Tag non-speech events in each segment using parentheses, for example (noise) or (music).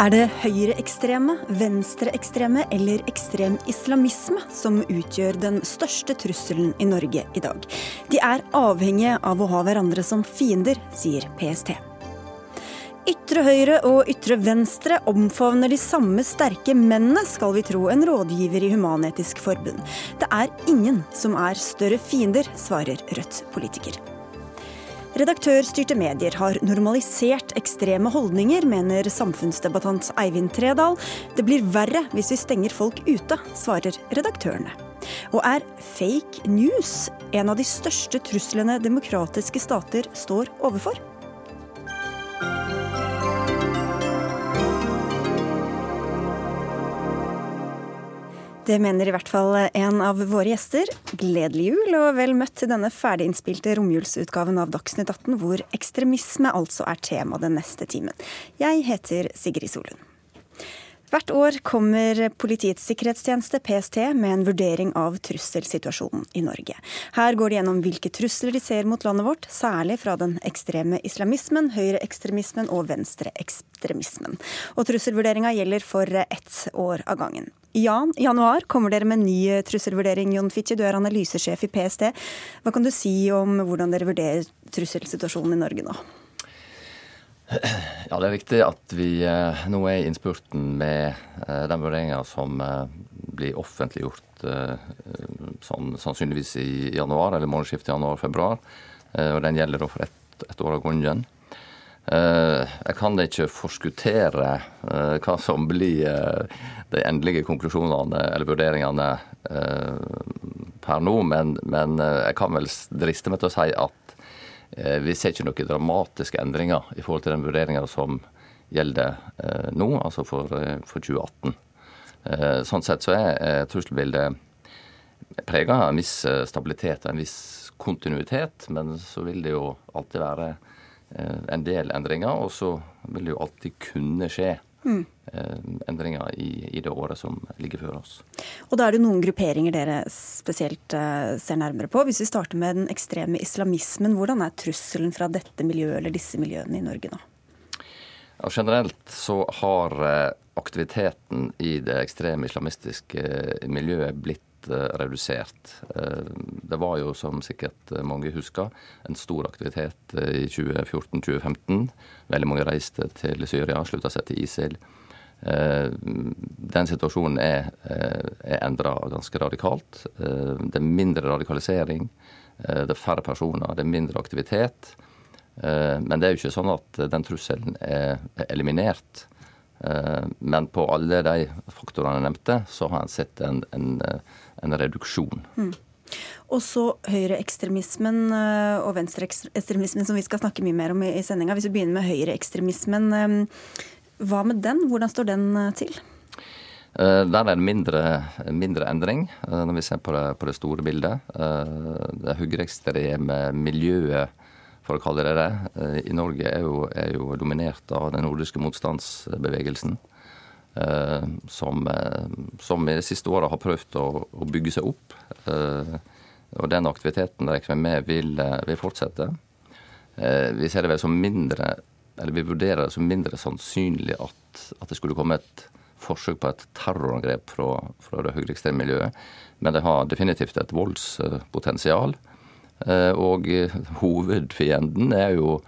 Er det høyreekstreme, venstreekstreme eller ekstrem islamisme som utgjør den største trusselen i Norge i dag? De er avhengige av å ha hverandre som fiender, sier PST. Ytre høyre og ytre venstre omfavner de samme sterke mennene, skal vi tro en rådgiver i Human-Etisk Forbund. Det er ingen som er større fiender, svarer Rødt-politiker. Redaktørstyrte medier har normalisert ekstreme holdninger, mener samfunnsdebattant Eivind Tredal. Det blir verre hvis vi stenger folk ute, svarer redaktørene. Og er fake news en av de største truslene demokratiske stater står overfor? Det mener i hvert fall en av våre gjester. Gledelig jul og vel møtt til denne ferdiginnspilte romjulsutgaven av Dagsnytt 18, hvor ekstremisme altså er tema den neste timen. Jeg heter Sigrid Solund. Hvert år kommer Politiets sikkerhetstjeneste, PST, med en vurdering av trusselsituasjonen i Norge. Her går de gjennom hvilke trusler de ser mot landet vårt, særlig fra den ekstreme islamismen, høyreekstremismen og venstreekstremismen. Og trusselvurderinga gjelder for ett år av gangen. Ja, i januar kommer dere med en ny trusselvurdering. Jon Fitje, du er analysesjef i PST. Hva kan du si om hvordan dere vurderer trusselsituasjonen i Norge nå? Ja, Det er viktig at vi eh, nå er i innspurten med eh, den vurderinga som eh, blir offentliggjort sånn, sannsynligvis i januar, eller månedsskiftet januar-februar. og Den gjelder da for ett et år av gangen. Jeg kan ikke forskuttere hva som blir de endelige konklusjonene eller vurderingene per nå, men, men jeg kan vel driste meg til å si at Eh, vi ser ikke noen dramatiske endringer i forhold til den vurderinga som gjelder eh, nå, altså for, eh, for 2018. Sånn sett så er trusselbildet prega av en viss stabilitet og en viss kontinuitet, men så vil det jo alltid være en del endringer, og så vil det jo alltid kunne skje mm. endringer i, i, det året som ligger før oss. Og Da er det noen grupperinger dere spesielt uh, ser nærmere på. Hvis vi starter med den ekstreme islamismen, hvordan er trusselen fra dette miljøet eller disse miljøene i Norge nå? Ja, generelt så har aktiviteten i det ekstreme islamistiske miljøet blitt redusert. Det var jo, som sikkert mange husker, en stor aktivitet i 2014-2015. Veldig mange reiste til Syria, slutta seg til ISIL. Eh, den situasjonen er, eh, er endra ganske radikalt. Eh, det er mindre radikalisering, det er færre personer, det er mindre aktivitet. Men det er jo ikke sånn at den trusselen er eliminert. Men på alle de faktorene jeg nevnte, så har en sett en, en, en reduksjon. Mm. Og så høyreekstremismen og venstreekstremismen, som vi skal snakke mye mer om i sendinga. Hvis vi begynner med høyreekstremismen. Hva med den? Hvordan står den eh, til? Eh, der er det mindre, mindre endring, eh, når vi ser på det, på det store bildet. Det høyreekstreme miljøet, for å kalle det det, i Norge er jo, er jo dominert av den nordiske motstandsbevegelsen. Som, som i de siste åra har prøvd å, å, bygge seg opp. Og den aktiviteten der jeg er med vil, vil fortsette. Vi ser det vel som mindre eller vi vurderer det som mindre sannsynlig at, at, det skulle komme et forsøk på et terrorangrep fra, fra det høyreekstreme miljøet. Men det har definitivt et voldspotensial. Eh, og hovedfienden er jo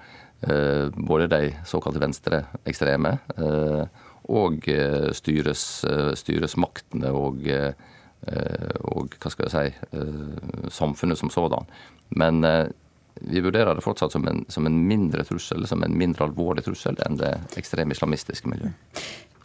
eh, både de såkalte venstreekstreme eh, og styres, maktene og, og hva skal jeg si, samfunnet som sådan. Men vi vurderer det fortsatt som en, som en, mindre trussel, som en mindre alvorlig trussel enn det ekstreme islamistiske miljøet.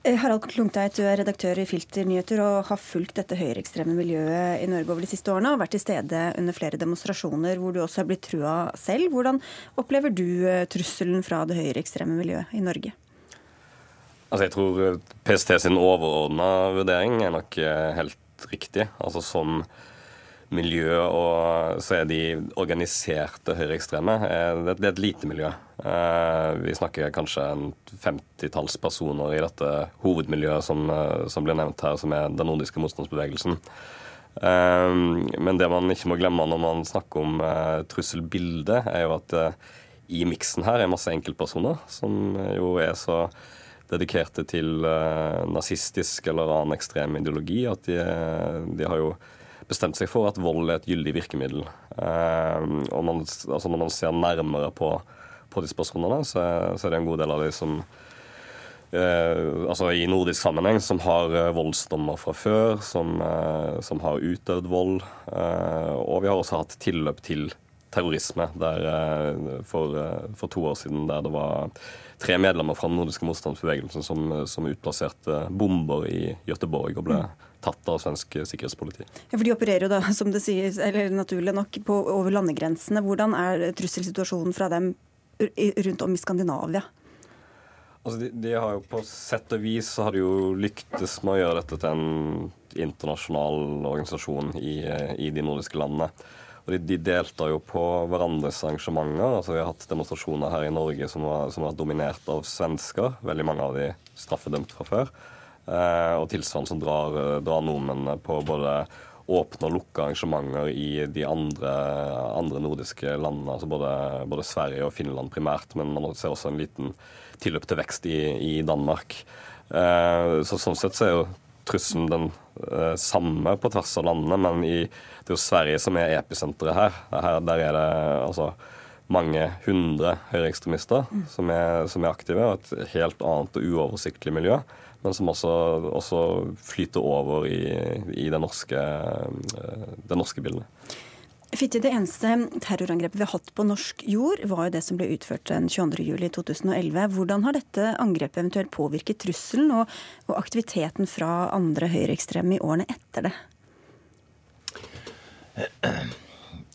Eh, Harald Klungteit, du er redaktør i Filter Nyheter og har fulgt dette høyreekstreme miljøet i Norge over de siste årene og vært til stede under flere demonstrasjoner hvor du også har blitt trua selv. Hvordan opplever du eh, trusselen fra det høyreekstreme miljøet i Norge? Altså jeg tror PST sin overordna vurdering er nok eh, helt riktig. Altså Som miljø, og så er de organiserte høyreekstreme. Det, det er et lite miljø. Eh, vi snakker kanskje en femtitalls personer i dette hovedmiljøet som, eh, som blir nevnt her, som er den nordiske motstandsbevegelsen. Men det man ikke må glemme når man snakker om trusselbildet, er jo at i miksen her er masse enkeltpersoner som jo er så dedikerte til uh, nazistisk eller annen ekstrem ideologi. At de, de, har jo bestemt seg for at vold er et gyldig virkemiddel. Uh, og man, altså når man ser nærmere på, på de spørsmålene, så, så, er det en god del av de som eh, altså i nordisk sammenheng som har voldsdommer fra før, som, som har utøvd vold. og vi har også hatt tilløp til terrorisme der, for, for to år siden der det var tre medlemmer fra den nordiske motstandsbevegelsen som, som utplasserte bomber i Gøteborg og ble tatt av svensk sikkerhetspoliti. Ja, for De opererer jo da, som det sies, eller naturlig nok, på, over landegrensene. Hvordan er trusselsituasjonen fra dem rundt om i Skandinavia? Altså, de, de, har jo På sett og vis så har de jo lyktes med å gjøre dette til en internasjonal organisasjon i, i de nordiske landene. Og de, de deltar jo på hverandres arrangementer. altså Vi har hatt demonstrasjoner her i Norge som har, som har dominert av svensker. Veldig mange av de straffedømt fra før. Eh, og tilsvarende som drar, drar nordmennene på både åpne og lukke arrangementer i de andre, andre nordiske landene. altså både, både, Sverige og Finland primært, men man ser også en liten tilløp til vekst i, i Danmark. Eh, så Sånn sett så er jo trusselen den uh, samme på tvers av landene, men i, det er jo Sverige som er episenteret her. her. Der er det altså mange hundre høyreekstremister mm. som, som, er aktive, og et helt annet og uoversiktlig miljø. Men som også, også flyter over i, i det, norske, uh, det norske bildet. Fitte, Det eneste terrorangrepet vi har hatt på norsk jord, var jo det som ble utført den 22.07.2011. Hvordan har dette angrepet eventuelt påvirket trusselen og, og aktiviteten fra andre høyreekstreme i årene etter det?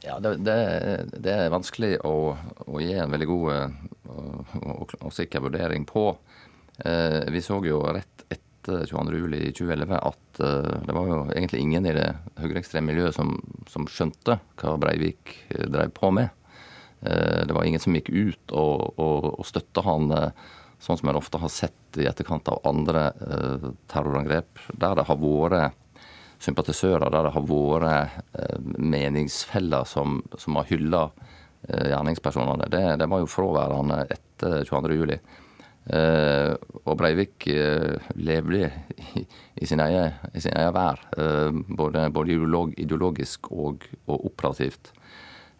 Ja, det, det, det er vanskelig å, å, gi en veldig god og, og, og sikker vurdering på. Eh, vi så jo rett etter etter 22.07.2011 at uh, det var jo egentlig ingen i det høyreekstreme miljøet som, som, skjønte hva Breivik uh, drev på med. Det var ingen som gikk ut og, og, og støtta han, sånn som en ofte har sett i etterkant av andre terrorangrep, der det har vært sympatisører, der det har vært meningsfeller som, som har hylla gjerningspersonene. Det, det, var jo fraværende etter 22.07. Uh, og Breivik uh, levde i, i, sin egen, vær, uh, både, både ideolog, ideologisk og, og operativt.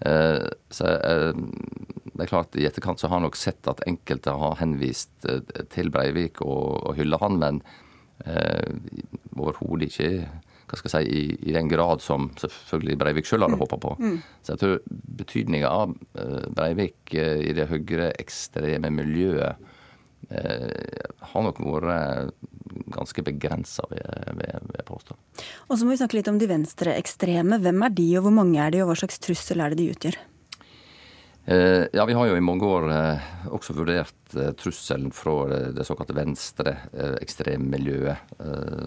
så det er klart I etterkant så har han nok sett at enkelte har henvist til Breivik og, og hylla han, men overhodet ikke hva skal jeg si, i, i, den grad som selvfølgelig Breivik sjøl hadde mm. håpa på. Mm. Så jeg tror betydninga av Breivik i det høyreekstreme miljøet har nok vært ganske begrensa, vil, jeg påstå. Og så må vi snakke litt om de venstreekstreme. Hvem er de, og hvor mange er de, og hva slags trussel er det de utgjør? Eh, ja, Vi har jo i mange år eh, også vurdert trusselen fra det såkalte venstre ekstremmiljøet,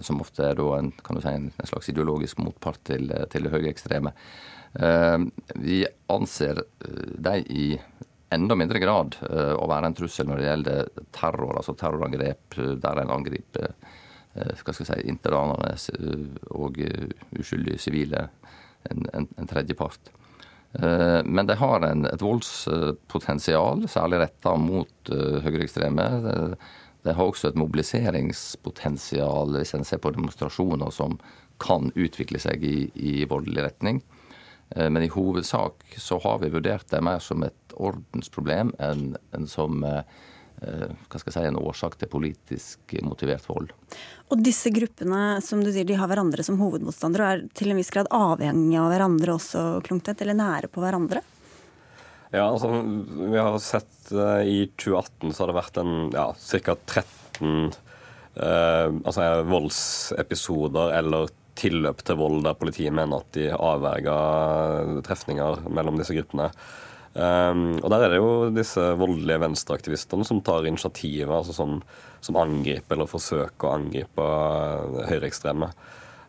som ofte er en, si, en, slags ideologisk motpart til, til det høyreekstreme. Vi anser de i enda mindre grad uh, å være en trussel når det gjelder terror, altså terrorangrep eh, der en angriper uh, skal jeg si, interanerne og uskyldige sivile, en, en, en tredjepart. Men de har en, et voldspotensial, særlig retta mot høyreekstreme. De har også et mobiliseringspotensial, hvis en ser på demonstrasjoner som kan utvikle seg i, i voldelig retning. Men i hovedsak så har vi vurdert det mer som et ordensproblem enn en som eh, hva skal jeg si, en årsak til politisk motivert vold. Og disse gruppene som du sier, de har hverandre som hovedmotstandere og er til en viss grad avhengige av hverandre også, Klungtvedt, eller nære på hverandre? Ja, altså vi har sett uh, i 2018 så har det vært en ja, ca. 13 uh, altså, voldsepisoder eller tilløp til vold der politiet mener at de avverga trefninger mellom disse gruppene. Um, og der er det jo disse voldelige venstreaktivistene som tar initiativet, altså som, som, angriper eller forsøker å angripe høyreekstreme.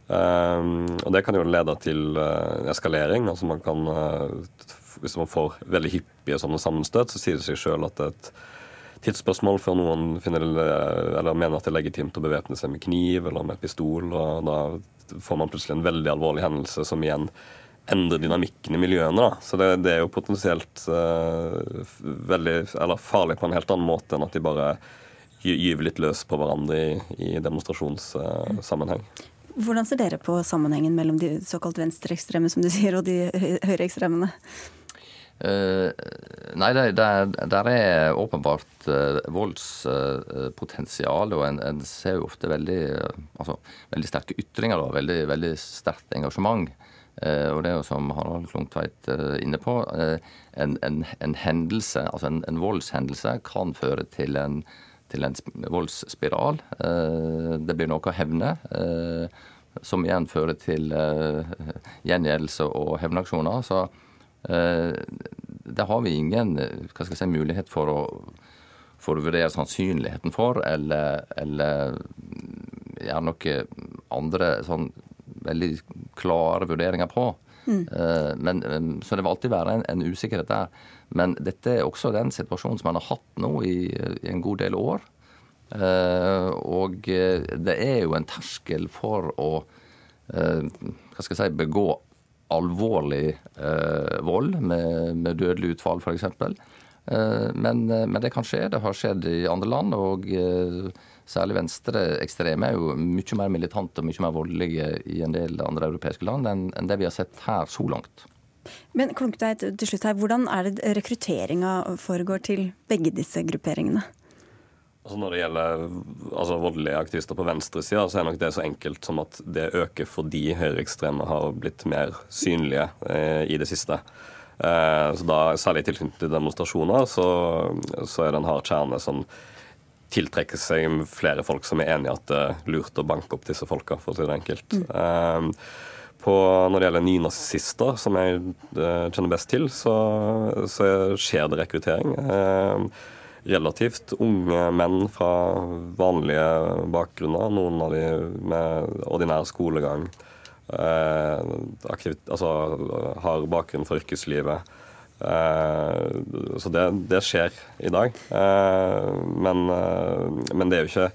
Um, og det kan jo lede til uh, eskalering. altså man kan, uh, Hvis man får veldig hyppige sånne sammenstøt, så sier det seg sjøl at det er et tidsspørsmål før noen finner, eller mener at det er legitimt å bevæpne seg med kniv eller med pistol. og Da får man plutselig en veldig alvorlig hendelse som igjen endrer dynamikken i miljøene. Da. Så det, det, er jo potensielt uh, veldig, eller farlig på en helt annen måte enn at de bare gyver litt løs på hverandre i, i demonstrasjonssammenheng. Hvordan ser dere på sammenhengen mellom de såkalt venstreekstreme som du sier, og de høyreekstremene? Uh, nei, det, der, der er åpenbart uh, voldspotensial, uh, og en, en, ser jo ofte veldig, altså, veldig sterke ytringer og veldig, veldig sterkt engasjement. og det er jo som Harald Klungtveit er inne på, en, en, en, hendelse, altså en, voldshendelse kan føre til en, til voldsspiral. det blir noe å hevne som igjen fører til gjengjeldelse og hevnaksjoner. Så det har vi ingen jeg si, mulighet for å, for å vurdere sannsynligheten for, eller, eller gjøre noen andre sånn veldig klare vurderinger på. Mm. Eh, men, eh, så det vil alltid være en, en, usikkerhet der. Men dette er også den situasjonen som man har hatt nå i, i en god del år. Og det er jo en terskel for å hva skal jeg si, begå alvorlig eh, vold med, med, dødelig utfall, f.eks. Eh, men, eh, men det kan skje. Det har skjedd i andre land. og eh, Særlig venstreekstreme er jo mye mer militante og mye mer voldelige i en del andre europeiske land enn, enn det vi har sett her så langt. Men Klunktveit, til slutt her, Hvordan er det rekrutteringa foregår til begge disse grupperingene? Altså når det gjelder altså voldelige aktivister på venstresida, så er nok det så enkelt som at det øker fordi høyreekstreme har blitt mer synlige eh, i det siste. Eh, så da, Særlig i tilknytning til demonstrasjoner så, så, er det en hard kjerne som tiltrekker seg flere folk som er enig i at det er lurt å banke opp disse folka, for å si det enkelt. Mm. Eh, på, når det gjelder nynazister, som jeg eh, kjenner best til, så, så skjer det rekruttering. Eh, relativt unge menn fra vanlige bakgrunner. Noen av de med ordinær skolegang. Eh, aktivt, altså har bakgrunn for yrkeslivet. Eh, så det, det, skjer i dag. Eh, men, eh, men, det er jo ikke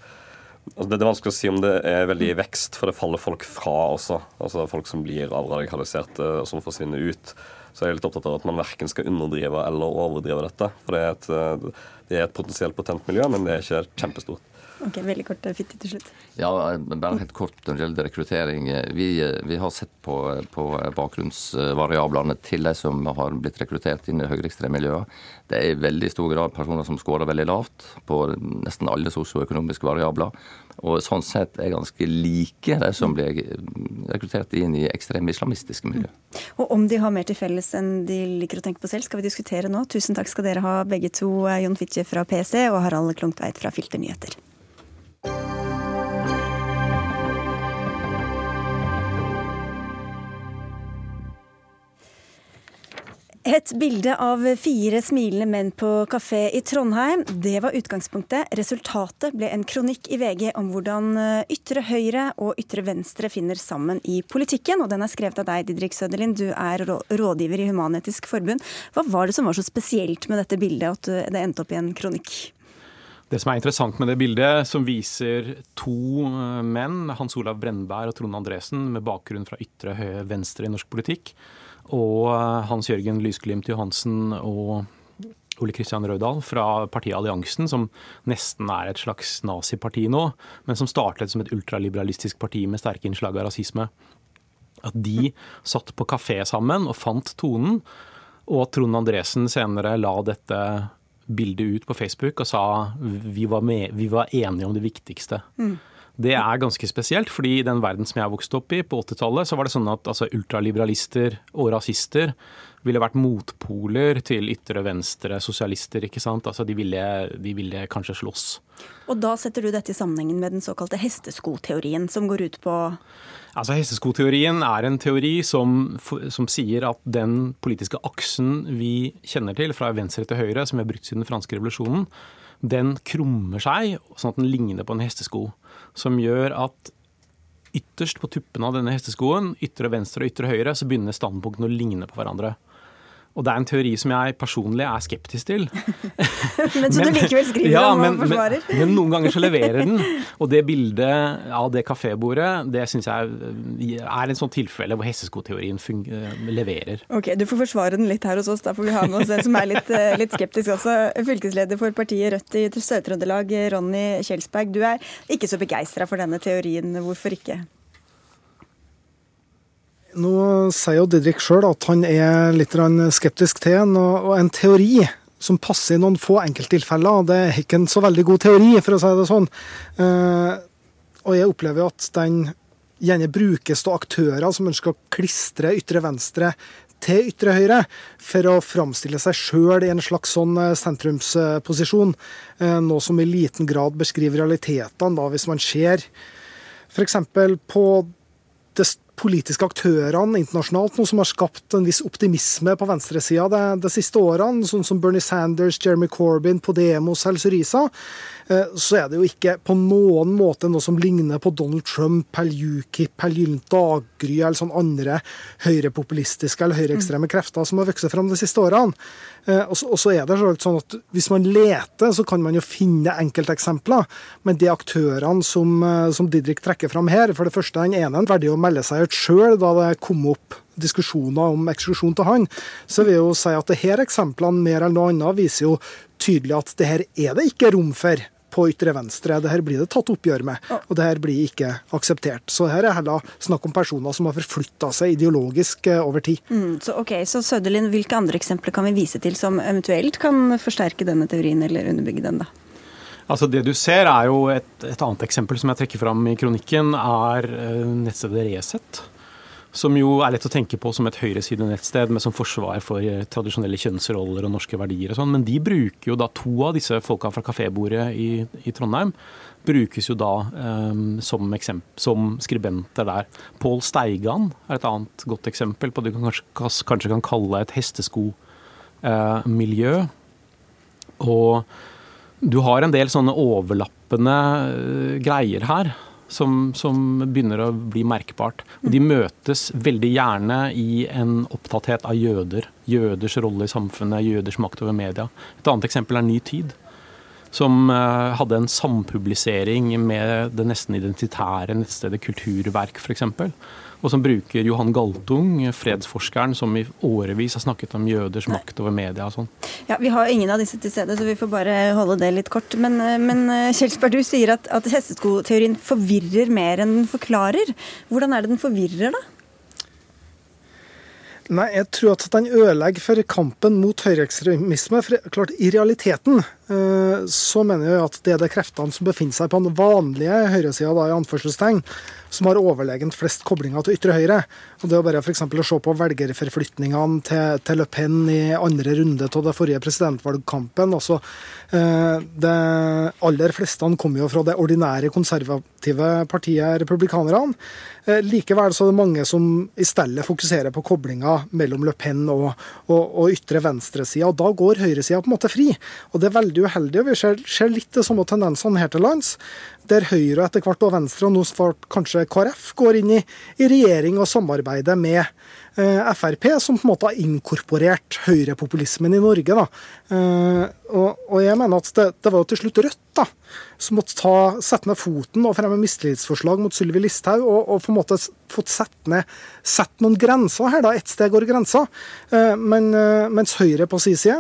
altså det er vanskelig å si om det er veldig i vekst, for det faller folk fra også. Altså Folk som blir avradikaliserte og som forsvinner ut. Så jeg er litt opptatt av at man verken skal underdrive eller overdrive dette. For det er et, eh, det er et potensielt potent miljø, men det er ikke kjempestort. Ok, Veldig kort eh, fitte til slutt. Ja, bare helt kort når det gjelder rekruttering. Vi, vi har sett på, på, bakgrunnsvariablene til de som har blitt rekruttert inn i høyreekstreme miljøer. Det er i veldig stor grad personer som skårer veldig lavt på nesten alle sosioøkonomiske variabler. Og sånn sett er ganske like de som blir rekruttert inn i ekstreme islamistiske miljø. Og om de har mer til felles enn de liker å tenke på selv, skal vi diskutere nå. Tusen takk skal dere ha begge to, Jon Fitje fra PC og Harald Klungtveit fra Filter Et bilde av fire smilende menn på kafé i Trondheim. Det var utgangspunktet. Resultatet ble en kronikk i VG om hvordan eh, ytre høyre og ytre venstre finner sammen i politikken. Og den er skrevet av deg, Didrik Søderlind. Du er rådgiver i Human-Etisk Forbund. Hva var det som var så spesielt med dette bildet, at det endte opp i en kronikk? Det som er interessant med det bildet, som viser to eh, menn, Hans Olav Brennberg og Trond Andresen, med bakgrunn fra ytre høyre venstre i norsk politikk, og eh, Hans Jørgen Lysglimt Johansen og Ole Kristian Røydahl fra partiet Alliansen, som nesten er et slags naziparti nå, men som startet som et ultraliberalistisk parti med sterke innslag av rasisme. At de satt på kafé sammen og fant tonen, og at Trond Andresen senere la dette bildet ut på Facebook og sa vi var, med, vi var enige om det viktigste. Mm. Det er ganske spesielt, fordi i den verden som jeg vokste opp i på 80-tallet, så var det sånn at altså, ultraliberalister og rasister ville vært motpoler til ytre venstre sosialister. ikke sant? Altså, de ville, de ville kanskje slåss. Og da setter du dette i sammenhengen med den såkalte hesteskoteorien, som går ut på Altså, Hesteskoteorien er en teori som, som, sier at den politiske aksen vi kjenner til, fra venstre til høyre, som vi har brukt siden den franske revolusjonen, den krummer seg sånn at den ligner på en hestesko som gjør at ytterst på tuppene av denne hesteskoen, ytre venstre og ytre høyre, så begynner standpunktene å ligne på hverandre. Og det er en teori som jeg personlig er skeptisk til. (laughs) men Så du likevel skriver ja, om og forsvarer? Men, men, noen ganger så leverer den. Og det bildet av det kafébordet, det syns jeg er en sånn tilfelle hvor hesteskoteorien leverer. Ok, Du får forsvare den litt her hos oss. Da får vi ha med oss en som er litt, eh, litt skeptisk også. Fylkesleder for partiet Rødt i Sør-Trøndelag, Ronny Kjelsberg. Du er ikke så begeistra for denne teorien. Hvorfor ikke? Nå sier jo Didrik sjøl at han er litt skeptisk til en, og en teori som passer i noen få enkelttilfeller. Det er ikke en så veldig god teori, for å si det sånn. Eh, og jeg opplever at den gjerne brukes av aktører som ønsker å klistre ytre venstre til ytre høyre, for å framstille seg sjøl i en slags sånn eh, sentrumsposisjon. Eh, noe som i liten grad beskriver realitetene, hvis man ser f.eks. på det politiske aktørene internasjonalt noe som har skapt en viss optimisme på venstresida de, de siste årene, sånn som Bernie Sanders, Jeremy Corbyn, Podemos, Helse Risa. Så er det jo ikke på noen måte noe som ligner på Donald Trump eller UKIP eller Gyllent daggry eller sånn andre høyrepopulistiske eller høyreekstreme krefter som har vokst fram de siste årene. Eh, og så er det sånn at Hvis man leter, så kan man jo finne enkelteksempler. Men de aktørene som, eh, som Didrik trekker fram her, for det første den ene verdig å melde seg ut sjøl da det kom opp diskusjoner om eksklusjon til han, så vil jeg jo si at det her eksemplene mer enn noe annet viser jo tydelig at det her er det ikke rom for på ytre venstre. Det her blir det tatt oppgjør med, og det her blir ikke akseptert. Så her er heller snakk om personer som har forflytta seg ideologisk eh, over tid. Mm, så ok, så Sødelin, hvilke andre eksempler kan vi vise til som eventuelt kan forsterke denne teorien, eller underbygge den, da? Altså Det du ser, er jo et, et annet eksempel som jeg trekker fram i kronikken, er uh, nettstedet Resett som jo er lett å tenke på som et høyresidenettsted med som forsvar for eh, tradisjonelle kjønnsroller og norske verdier og sånn, men de bruker jo da to av disse folka fra kafébordet i, i Trondheim brukes jo da um, som, som, skribenter der. Pål Steigan er et annet godt eksempel på det du kanskje, kanskje kan kalle et hesteskomiljø. Uh, og du har en del sånne overlappende greier her som, som, begynner å bli merkbart. Og de møtes veldig gjerne i en opptatthet av jøder. Jøders rolle i samfunnet, jøders makt over media. Et annet eksempel er Ny Tid. Som uh, hadde en sampublisering med det nesten identitære nettstedet Kulturverk, f.eks og som bruker Johan Galtung, fredsforskeren, som i årevis har snakket om jøders makt over media og sånn. Ja, Vi har ingen av disse til stede, så vi får bare holde det litt kort. Men, eh, men eh, Kjelsberg, du sier at, at hesteskoteorien forvirrer mer enn den forklarer. Hvordan er det den forvirrer, da? Nei, jeg tror at den ødelegger for kampen mot høyreekstremisme. For klart, i realiteten så mener jeg at det er de kreftene som befinner seg på den vanlige høyresida, i anførselstegn, som har overlegent flest koblinger til ytre høyre. Og Det er bare for å se på velgerforflytningene til, til, Le Pen i andre runde av den forrige presidentvalgkampen. Altså, eh, De aller fleste kom jo fra det ordinære konservative partiet republikanerne. Eh, likevel så er det mange som i stedet fokuserer på koblinga mellom Le Pen og, og, og ytre venstresida. Da går høyresida på en måte fri. Og det er veldig uheldig. og Vi ser, ser litt de samme tendensene her til lands der Høyre etter hvert og Venstre, og nå kanskje KrF, går inn i, i regjering og samarbeider med Frp, som på en måte har inkorporert høyrepopulismen i Norge. Da. Eh, og, jeg mener at det, det var jo til slutt Rødt da, som måtte ta, sette ned foten og fremme mistillitsforslag mot Sylvi Listhaug, og, og, på en måte fått sett, ned, sett noen grenser her. da, Ett sted går grensa. Eh, men, eh, mens Høyre på sin side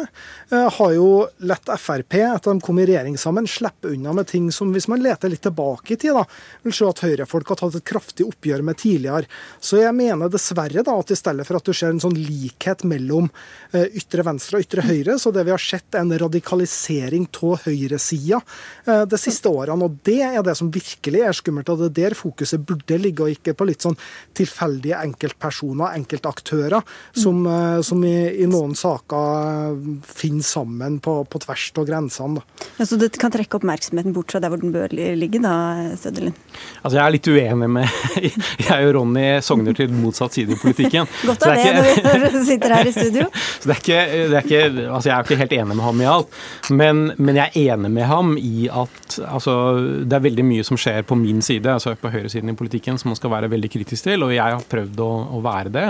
eh, har jo latt Frp, etter de kom i regjering sammen, slippe unna med ting som, hvis man leter litt tilbake i tid, da, vil se at høyrefolk har tatt et kraftig oppgjør med tidligere. Så jeg mener dessverre da at i stedet for at du ser en sånn likhet mellom ytre venstre og ytre høyre, så det vi har sett er en radikalisering av høyresida Eh, de siste årene. Og det er det som virkelig er skummelt, og det er der fokuset burde ligge, og ikke på litt sånn tilfeldige enkeltpersoner, enkeltaktører, som, eh, som i, i, noen saker finner sammen på, på tvers av grensene. Ja, så det kan trekke oppmerksomheten bort fra der hvor den bør ligge, da, Stødelin? Altså, jeg er litt uenig med (laughs) Jeg og Ronny sogner til motsatt side i politikken. Godt av det, det når vi (laughs) sitter her i studio. Så det er ikke, det er ikke, altså Jeg er ikke helt enig med ham i alt, men, men jeg er enig med ham i at altså, det er veldig mye som skjer på min side, altså på høyresiden i politikken, som man skal være veldig kritisk til, og jeg har prøvd å, å være det.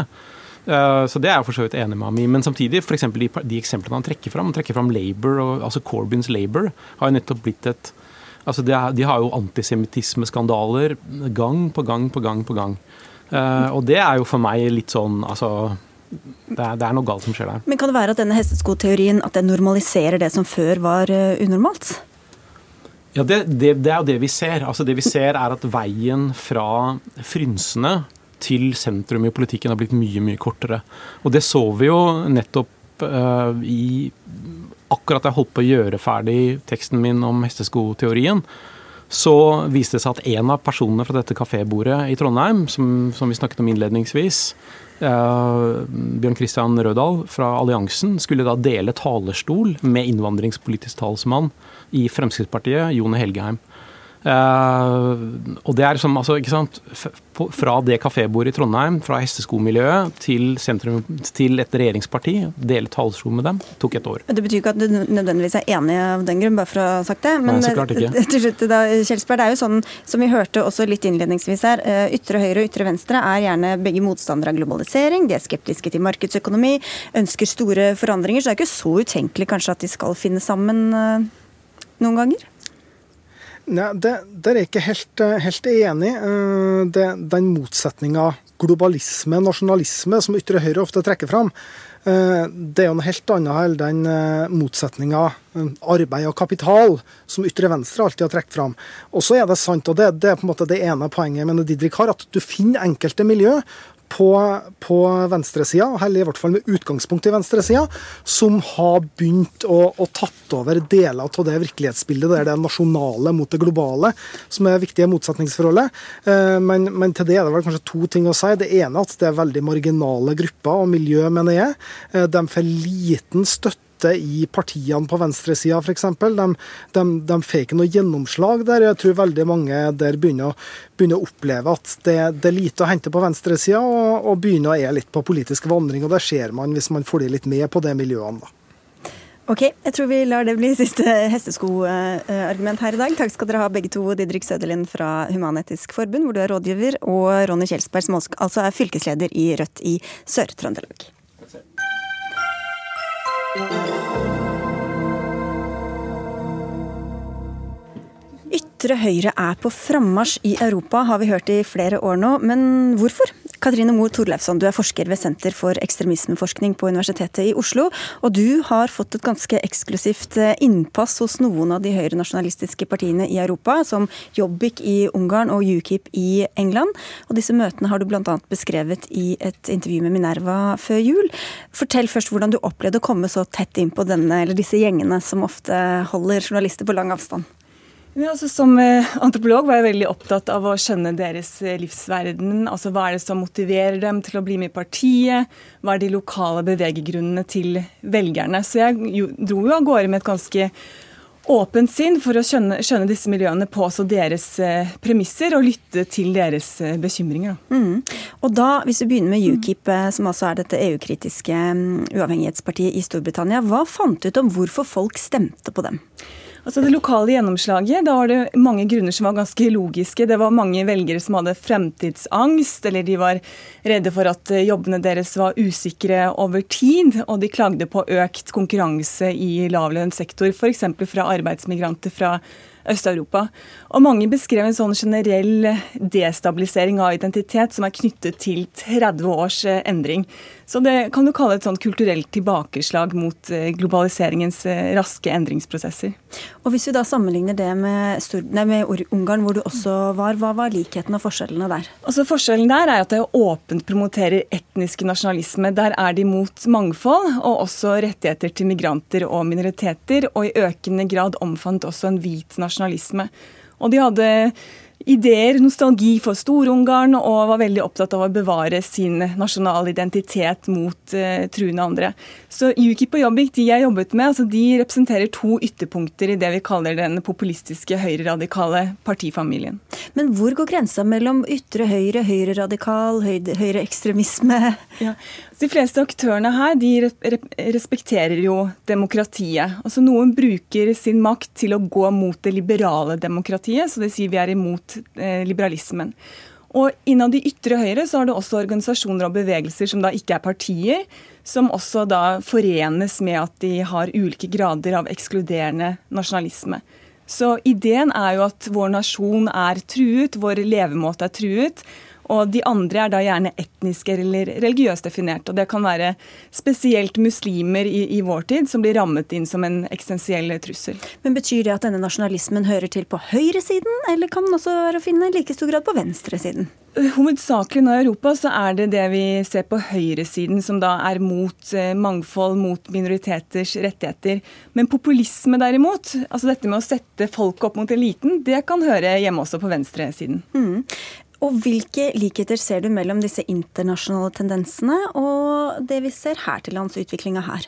Uh, så det er jeg for så vidt enig med ham i. Men samtidig, f.eks. De, de eksemplene han trekker fram, han trekker fram Labour, og, altså Corbyns Labour, har jo nettopp blitt et Altså de, de har jo antisemittismeskandaler gang på gang på gang på gang. Uh, og det er jo for meg litt sånn altså det er, det er, noe galt som skjer der. Men Kan det være at denne hesteskoteorien at den normaliserer det som før var uh, unormalt? Ja, det, det, det, er jo det vi ser. Altså Det vi ser er at veien fra frynsene til sentrum i politikken har blitt mye, mye kortere. Og det så vi jo nettopp uh, i Akkurat jeg holdt på å gjøre ferdig teksten min om hesteskoteorien, så viste det seg at en av personene fra dette kafébordet i Trondheim, som, som vi snakket om innledningsvis, uh, Bjørn Christian Rødahl fra Alliansen, skulle da dele talerstol med innvandringspolitisk talsmann i Fremskrittspartiet, Jone Helgeheim. Uh, og det er som, altså, ikke sant, Fra det kafébordet i Trondheim, fra hesteskomiljøet til sentrum, til et regjeringsparti, dele talerstol med dem, tok et år. Det betyr ikke at du nødvendigvis er enig av den grunn, bare for å ha sagt det. Men Nei, så klart ikke. (laughs) til slutt da, Kjelsberg, det er jo sånn, som vi hørte også litt innledningsvis her, eh, ytre høyre og ytre venstre er gjerne begge motstandere av globalisering, de er skeptiske til markedsøkonomi, ønsker store forandringer, så det er ikke så utenkelig kanskje at de skal finne sammen eh, noen ganger? Nei, det, Der er jeg ikke helt, eh, helt enig. Eh, det, den motsetninga globalisme, nasjonalisme, som ytre høyre ofte trekker fram, eh, det er jo noe helt annet enn den motsetninga arbeid og kapital, som ytre venstre alltid har trukket fram. Og så er det sant, og det, det, er på en måte det ene poenget med Didrik har, at du finner enkelte miljø på, på venstresida, eller i hvert fall med utgangspunkt i venstresida, som har begynt å, å tatt over deler av det virkelighetsbildet der det er nasjonale mot det globale som er viktige motsetningsforholdet. Eh, men, men, til det er det vel kanskje to ting å si. Det ene er at det er veldig marginale grupper og miljø, mener jeg. Eh, de får liten støtte støtte i partiene på venstresida f.eks. De, de, de får ikke noe gjennomslag der. Jeg tror veldig mange der begynner begynner å oppleve at det, det, er lite å hente på venstresida, og, og begynner å er litt på politisk vandring. og Det ser man hvis man får litt med på de miljøene. da. Ok, jeg tror vi lar det bli siste hesteskoargument her i dag. Takk skal dere ha begge to, Didrik Søderlind fra Human-Etisk Forbund, hvor du er rådgiver, og Ronny Kjelsberg, som altså er fylkesleder i Rødt i Sør-Trøndelag. Thank you. Ytre høyre er på frammarsj i Europa, har vi hørt i flere år nå. Men hvorfor? Katrine Moe Torleifsson, du er forsker ved Senter for ekstremismeforskning på Universitetet i Oslo. Og du har fått et ganske eksklusivt eh, innpass hos noen av de høyrenasjonalistiske partiene i Europa, som Jobbik i Ungarn og UKIP i England. Og disse møtene har du bl.a. beskrevet i et intervju med Minerva før jul. Fortell først hvordan du opplevde å komme så tett inn på denne, eller disse gjengene som ofte holder journalister på lang avstand. Ja, altså, som eh, antropolog var jeg veldig opptatt av å skjønne deres eh, livsverden. altså Hva er det som motiverer dem til å bli med i partiet? Hva er de lokale bevegegrunnene til velgerne? Så jeg dro jo av gårde med et ganske åpent sinn for å skjønne, skjønne disse miljøene på deres eh, premisser og lytte til deres bekymringer. Mm. Og da, Hvis vi begynner med UKIP, som altså er dette EU-kritiske um, uavhengighetspartiet i Storbritannia. Hva fant du ut om hvorfor folk stemte på dem? Altså Det lokale gjennomslaget, da var det mange grunner som var ganske logiske. Det var mange velgere som hadde fremtidsangst, eller de var redde for at eh, jobbene deres var usikre over tid. Og de klagde på økt konkurranse i lavlønnssektor, f.eks. fra arbeidsmigranter fra Øst-Europa. Og mange beskrev en sånn generell destabilisering av identitet som er knyttet til 30 års eh, endring. Så det kan du kalle et sånt kulturelt tilbakeslag mot eh, globaliseringens eh, raske endringsprosesser. Og Hvis vi da sammenligner det med, nei, med Ungarn, hvor du også var, hva var likheten og forskjellene der? Altså Forskjellen der er at det åpent promoterer etnisk nasjonalisme. Der er de mot mangfold, og også rettigheter til migranter og minoriteter. Og i økende grad omfant også en hvit nasjonalisme. Og de hadde ideer, nostalgi for Stor-Ungarn, og var veldig opptatt av å bevare sin nasjonale identitet mot uh, truende andre. Så UKIP og Jobbik de jeg jobbet med, altså de representerer to ytterpunkter i det vi kaller den populistiske høyreradikale partifamilien. Men hvor går grensa mellom ytre høyre, høyreradikal, høyreekstremisme? Ja. De fleste aktørene her de respekterer jo demokratiet. Altså Noen bruker sin makt til å gå mot det liberale demokratiet, så det sier vi er imot eh, liberalismen. Og Innad i ytre høyre så har det også organisasjoner og bevegelser som da ikke er partier, som også da forenes med at de har ulike grader av ekskluderende nasjonalisme. Så ideen er jo at vår nasjon er truet, vår levemåte er truet. Og de andre er da gjerne etniske eller religiøst definert. Og det kan være spesielt muslimer i, i, vår tid som blir rammet inn som en eksistensiell trussel. Men Betyr det at denne nasjonalismen hører til på høyresiden, eller kan den også være å finne i like stor grad på venstresiden? Hovedsakelig nå i Europa så er det det vi ser på høyresiden, som da er mot eh, mangfold, mot minoriteters rettigheter. Men populisme derimot, altså dette med å sette folket opp mot eliten, det kan høre hjemme også på venstresiden. Mm. Og Hvilke likheter ser du mellom disse internasjonale tendensene og det vi ser her til lands, utviklinga her?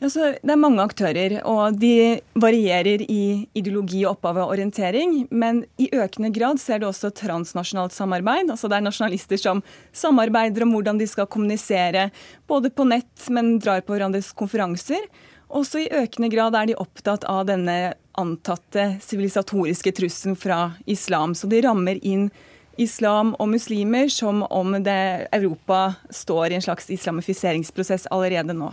Altså, det er mange aktører, og de varierer i ideologi, oppgave og orientering. Men i økende grad ser du også transnasjonalt samarbeid. Altså, det er nasjonalister som samarbeider om hvordan de skal kommunisere, både på nett, men drar på hverandres konferanser. Også i økende grad er de opptatt av denne antatte sivilisatoriske trusselen fra islam. Så de rammer inn islam og muslimer som om det, Europa står i en slags islamifiseringsprosess allerede nå.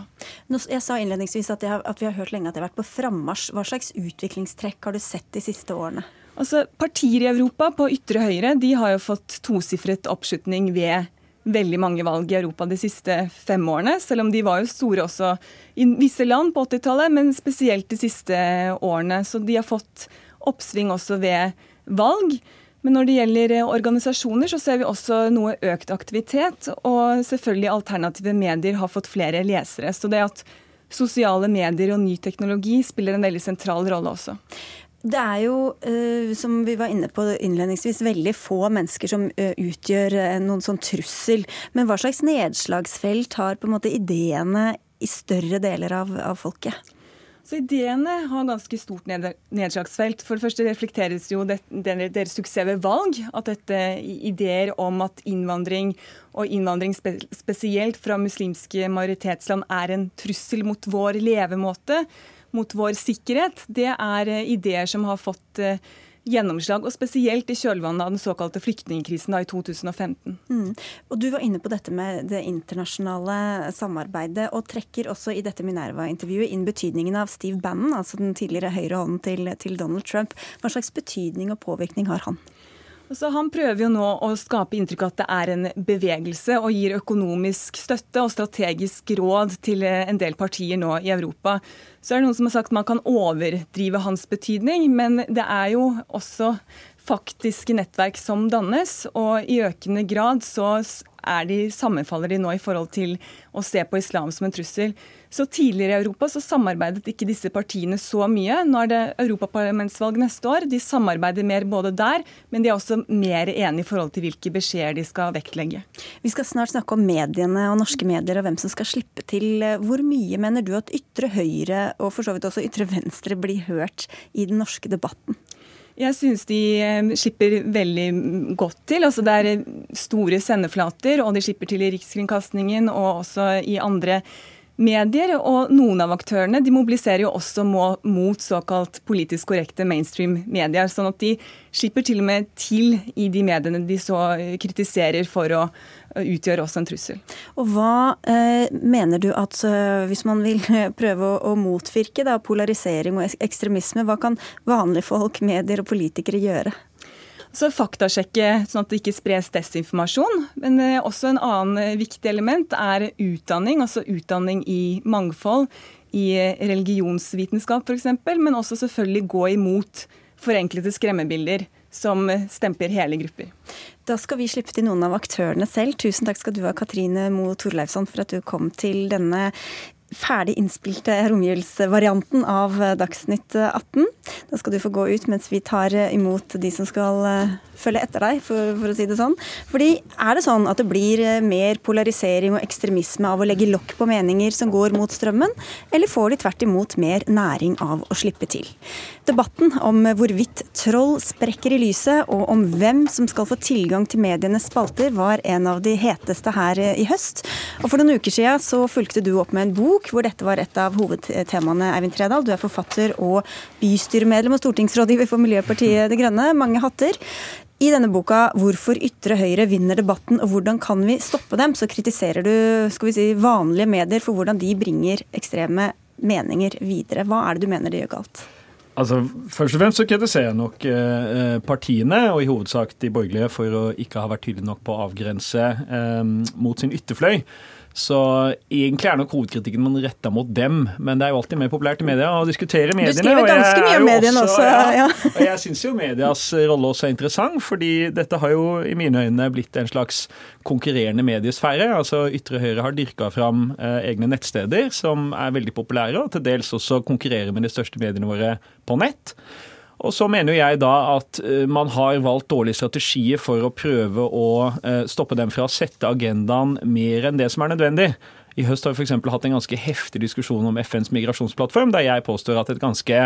Jeg sa innledningsvis at, har, at vi har hørt lenge at det har vært på frammarsj. Hva slags utviklingstrekk har du sett de siste årene? Altså, Partier i Europa på ytre høyre de har jo fått tosifret oppslutning ved veldig mange valg i Europa de siste fem årene, selv om de var jo store også i visse land på 80-tallet, men spesielt de siste årene. Så de har fått oppsving også ved valg. Men når det gjelder eh, organisasjoner, så ser vi også noe økt aktivitet. Og selvfølgelig alternative medier har fått flere lesere. Så det at sosiale medier og ny teknologi spiller en veldig sentral rolle også. Det er jo, eh, som vi var inne på innledningsvis, veldig få mennesker som eh, utgjør noen sånn trussel. Men hva slags nedslagsfelt har på en måte ideene i større deler av, av folket? Så Ideene har ganske stort nedslagsfelt. For det første reflekteres jo deres suksess ved valg. At dette ideer om at innvandring, og innvandring spesielt fra muslimske majoritetsland, er en trussel mot vår levemåte, mot vår sikkerhet, det er eh, ideer som har fått eh, gjennomslag, og spesielt i kjølvannet av den såkalte flyktningkrisen i 2015. Mm. Og Du var inne på dette med det internasjonale samarbeidet, og trekker også i dette Minerva-intervjuet inn betydningen av Steve Bannon, altså den tidligere høyrehånden til, til Donald Trump. Hva slags betydning og påvirkning har han? Altså, han prøver jo nå å skape inntrykk av at det er en bevegelse, og gir økonomisk støtte og strategisk råd til en del partier nå i Europa. Så er det noen som har sagt man kan overdrive hans betydning, men det er jo også faktiske nettverk som dannes, og i økende grad så de, sammenfaller de nå i forhold til å se på islam som en trussel. Så Tidligere i Europa så samarbeidet ikke disse partiene så mye. Nå er det europaparlamentsvalg neste år. De samarbeider mer både der, men de er også mer enige i forhold til hvilke beskjeder de skal vektlegge. Vi skal snart snakke om mediene og norske medier og hvem som skal slippe til. Hvor mye mener du at ytre høyre og for så vidt også ytre venstre blir hørt i den norske debatten? Jeg syns de eh, slipper veldig godt til. Altså det er store sendeflater, og de slipper til i Rikskringkastingen og også i andre medier. Og noen av aktørene de mobiliserer jo også mot såkalt politisk korrekte mainstream medier. Sånn at de slipper til og med til i de mediene de så kritiserer for å utgjøre også en trussel. Og Hva eh, mener du at eh, hvis man vil (laughs) prøve å, å motvirke da, polarisering og ekstremisme, hva kan vanlige folk, (laughs) medier og politikere gjøre? Så faktasjekke sånn at det ikke spres desinformasjon. Men eh, også en annen eh, viktig element er utdanning, altså utdanning i mangfold. I eh, religionsvitenskap f.eks., men også selvfølgelig gå imot forenklede skremmebilder som stemper hele grupper. Da skal vi slippe til noen av aktørene selv. Tusen takk skal du ha, Katrine Moe Torleifsson, for at du kom til denne ferdig innspilte romjulsvarianten av Dagsnytt 18. Da skal du få gå ut mens vi tar imot de som skal eh, følge etter deg, for, for, å si det sånn. Fordi er det sånn at det blir eh, mer polarisering og ekstremisme av å legge lokk på meninger som går mot strømmen, eller får de tvert imot mer næring av å slippe til? Debatten om hvorvidt troll sprekker i lyset, og om hvem som skal få tilgang til medienes spalter, var en av de heteste her i høst. Og for noen uker siden så fulgte du opp med en bok hvor dette var et av hovedtemaene, Eivind Tredal. Du er forfatter og bystyremedlem og stortingsrådgiver for Miljøpartiet De Grønne. Mange hatter. I denne boka 'Hvorfor ytre høyre vinner debatten og hvordan kan vi stoppe dem', så kritiserer du skal vi si, vanlige medier for hvordan de bringer ekstreme meninger videre. Hva er det du mener de gjør galt? Altså, Først og fremst så kritiserer jeg nok eh, partiene, og i hovedsak de borgerlige, for å ikke ha vært tydelige nok på å avgrense eh, mot sin ytterfløy. Så egentlig er nok hovedkritikken man retter mot dem. Men det er jo alltid mer populært i media å diskutere mediene. Du skriver ganske mye om mediene også. Ja, ja. Og jeg syns jo medias rolle også er interessant, fordi dette har jo i mine øyne blitt en slags konkurrerende mediesfære. Altså Ytre Høyre har dyrka fram eh, egne nettsteder som er veldig populære, og til dels også konkurrerer med de største mediene våre på nett. Og så mener jeg da at eh, man har valgt dårlige strategier for å prøve å eh, stoppe dem fra å sette agendaen mer enn det som er nødvendig. I høst har vi f.eks. hatt en ganske heftig diskusjon om FNs migrasjonsplattform, der jeg påstår at et ganske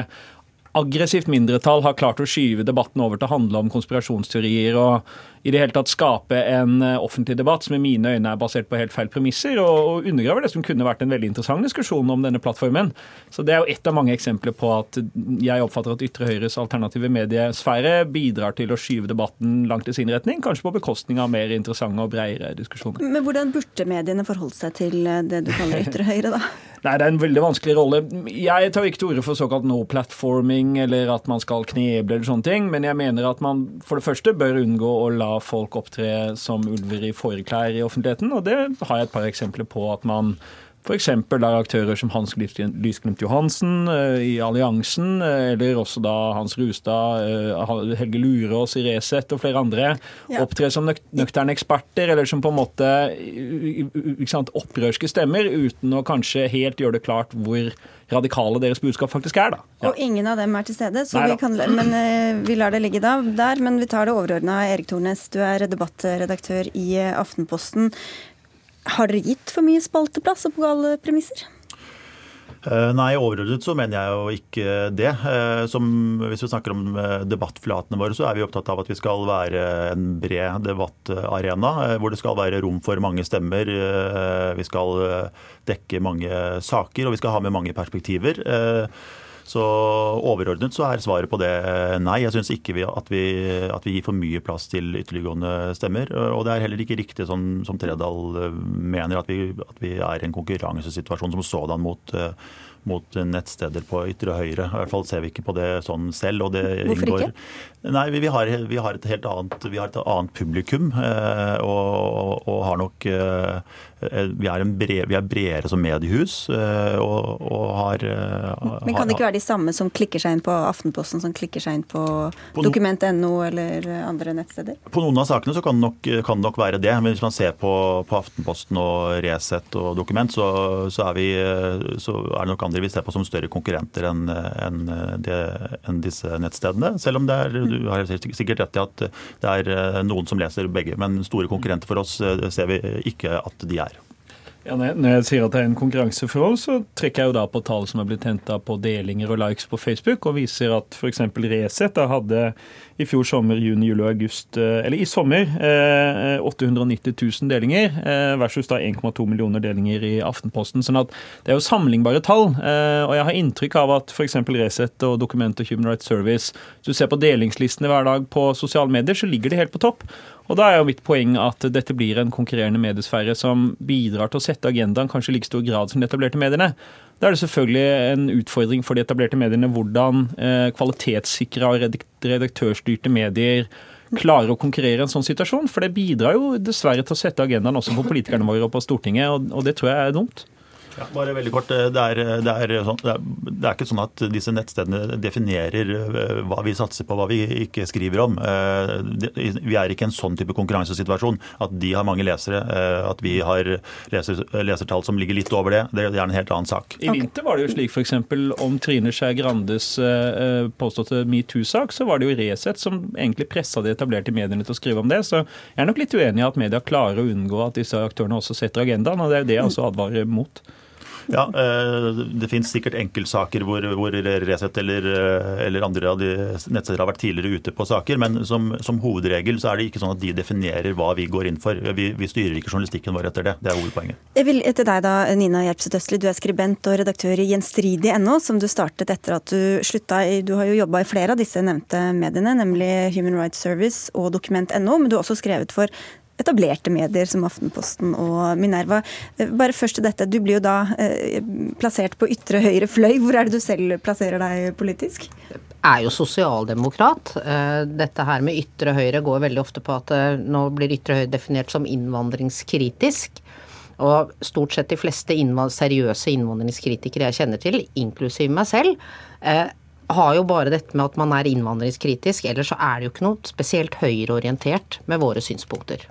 aggressivt mindretall har klart å skyve debatten over til å handle om konspirasjonsteorier og i det hele tatt skape en eh, offentlig debatt som i mine øyne er basert på helt feil premisser, og, og undergraver det som kunne vært en veldig interessant diskusjon om denne plattformen. Så Det er jo ett av mange eksempler på at jeg oppfatter at Ytre Høyres alternative mediesfære bidrar til å skyve debatten langt i sin retning, kanskje på bekostning av mer interessante og bredere diskusjoner. Men Hvordan burde mediene forholde seg til eh, det du kaller (laughs) Ytre Høyre, da? Nei, Det er en veldig vanskelig rolle. Jeg tar ikke til orde for såkalt no platforming, eller at man skal kneble eller sånne ting, men jeg mener at man for det første bør unngå å la folk opptre som ulver i fåreklær i offentligheten. Og det har jeg et par eksempler på at man F.eks. der aktører som Hans Lysglimt Johansen uh, i Alliansen, uh, eller også da Hans Rustad, uh, Helge Lurås i Resett og flere andre, ja. opptrer som nøk nøkterne eksperter, eller som på en måte sant, opprørske stemmer, uten å kanskje helt gjøre det klart hvor radikale deres budskap faktisk er. da. Ja. Og ingen av dem er til stede, så vi, kan, men, vi lar det ligge da, der. Men vi tar det overordna. Erik Tornes, du er debattredaktør i Aftenposten. Har dere gitt for mye spalteplass og på gale premisser? Uh, nei, overordnet så mener jeg jo ikke det. Uh, som, hvis vi snakker om uh, debattflatene våre, så er vi opptatt av at vi skal være en bred debattarena. hvor det skal være rom for mange stemmer. vi skal dekke mange saker, og vi skal ha med mange perspektiver. Så overordnet så er svaret på det nei. Jeg syns ikke vi, at, vi, at, vi, gir for mye plass til ytterliggående stemmer. Og det er heller ikke riktig sånn som Tredal eh, mener, at vi, at vi er i en konkurransesituasjon som sådan mot uh, mot nettsteder på ytre høyre. I hvert fall ser vi ikke på det sånn selv. Hvorfor inngår, ikke? Nei, vi har, vi har, et helt annet, vi har et annet publikum. Eh, og, og, har nok eh, vi, er bred, vi, er bredere som mediehus eh, og, og har Men kan det ikke være de samme som klikker seg inn på Aftenposten, som klikker seg inn på, på dokument.no eller andre nettsteder? På noen av sakene så kan det nok, kan det nok være det. Men hvis man ser på, på Aftenposten og Resett og Dokument, så, så, er vi, så er det nok andre vi ser på som større konkurrenter enn en, en disse nettstedene. Selv om det er, du har sikkert rett i at det er eh, noen som leser begge, men store konkurrenter for oss eh, ser vi ikke at de er. Ja, når jeg sier at det er en konkurranseforhold, så trekker jeg jo da på tall som er blitt henta på delinger og likes på Facebook, og viser at f.eks. Resett hadde i fjor sommer, juni, juli og august, eh, eller i sommer, 890 eh, 000 delinger eh, versus da 1,2 millioner delinger i Aftenposten. sånn at det er jo sammenlignbare tall. Og jeg har inntrykk av at f.eks. Resett og Dokument og Human Rights Service, hvis du ser på delingslistene hver dag på sosiale medier, så ligger de helt på topp. Og Da er jo mitt poeng at dette blir en konkurrerende mediesfære som bidrar til å sette agendaen kanskje i like stor grad som de etablerte mediene. Da er det selvfølgelig en utfordring for de etablerte mediene hvordan eh, kvalitetssikra og redaktørstyrte medier klarer å konkurrere i en sånn situasjon. For det bidrar jo dessverre til å sette agendaen også på politikerne våre og på Stortinget, og, det tror jeg er dumt. Ja, bare veldig kort. Det er, det, er sånn, det, er, det er, ikke sånn at disse nettstedene definerer eh, hva vi satser på, hva vi ikke skriver om. Eh, vi er ikke i en sånn type konkurransesituasjon at de har mange lesere. Eh, at vi har leser, lesertall som ligger litt over det. Det er en helt annen sak. I vinter var det jo slik f.eks. om Trine Skei Grandes påståtte metoo-sak, så var det jo Resett som egentlig pressa de etablerte mediene til å skrive om det. Så jeg er nok litt uenig i at media klarer å unngå at disse aktørene også setter agendaen, og det er det jeg også advarer mot. Ja, Det finnes sikkert enkeltsaker hvor, hvor Resett eller, eller, andre av de nettsteder har vært tidligere ute på saker, men som, som, hovedregel så er det ikke sånn at de definerer hva vi går inn for. Vi, vi styrer ikke journalistikken vår etter det. Det er hovedpoenget. Jeg vil etter deg da, Nina Gjerpset Østli, du er skribent og redaktør i gjenstridig.no, som du startet etter at du slutta i Du har jo jobba i flere av disse nevnte mediene, nemlig Human Rights Service og Dokument.no, men du har også skrevet for etablerte medier som Aftenposten og Minerva. Eh, bare først til dette. Du blir jo da eh, plassert på ytre høyre fløy. Hvor er det du selv plasserer deg politisk? Jeg er jo sosialdemokrat. Eh, dette her med ytre høyre går veldig ofte på at nå blir ytre høyre definert som innvandringskritisk. Og stort sett de fleste innvand seriøse innvandringskritikere jeg kjenner til, inklusiv meg selv, har jo bare dette med at man er innvandringskritisk. Ellers så er det jo ikke noe spesielt høyreorientert med våre synspunkter.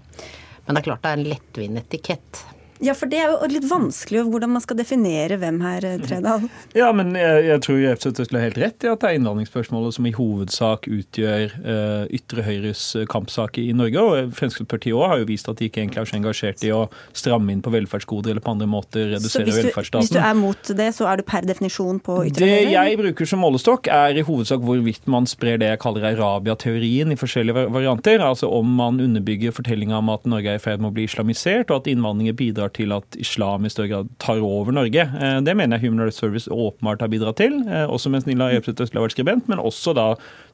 Men det er klart det er en lettvint etikett. Ja, for det er jo litt vanskelig hvordan man skal definere hvem her, eh, Tredal. (laughs) Ja, men jeg, jeg tror Jepseth har helt rett i at det er innvandringsspørsmålet som i hovedsak utgjør uh, ytre høyres eh, kampsak i Norge. Og Fremskrittspartiet òg har jo vist at de ikke egentlig er så engasjert i å stramme inn på velferdsgoder eller på andre måter redusere hvis du, velferdsstaten. Hvis du er mot det, så er du per definisjon på ytre høyre? Det jeg bruker som målestokk, er i hovedsak hvorvidt man sprer det jeg kaller Arabia-teorien i forskjellige varianter. Altså om man underbygger fortellinga om at Norge er i ferd med å bli islamisert, og at innvandringer bidrar til at islam i større grad tar over Norge. Eh, det mener jeg Human Rights Service åpenbart har bidratt til, eh, også mens Nilla Epseth Østli har vært skribent, men også da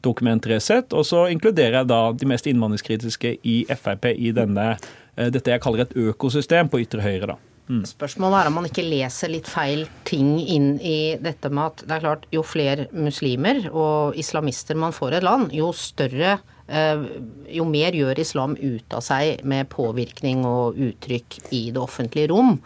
Dokument Resett. Og så inkluderer jeg da de mest innvandringskritiske i Frp i denne, eh, dette jeg kaller et økosystem på ytre høyre. da. Mm. Spørsmålet er om man ikke leser litt feil ting inn i dette med at det er klart jo flere muslimer og islamister man får i et land, jo større jo mer gjør islam ut av seg med påvirkning og uttrykk i det offentlige rom.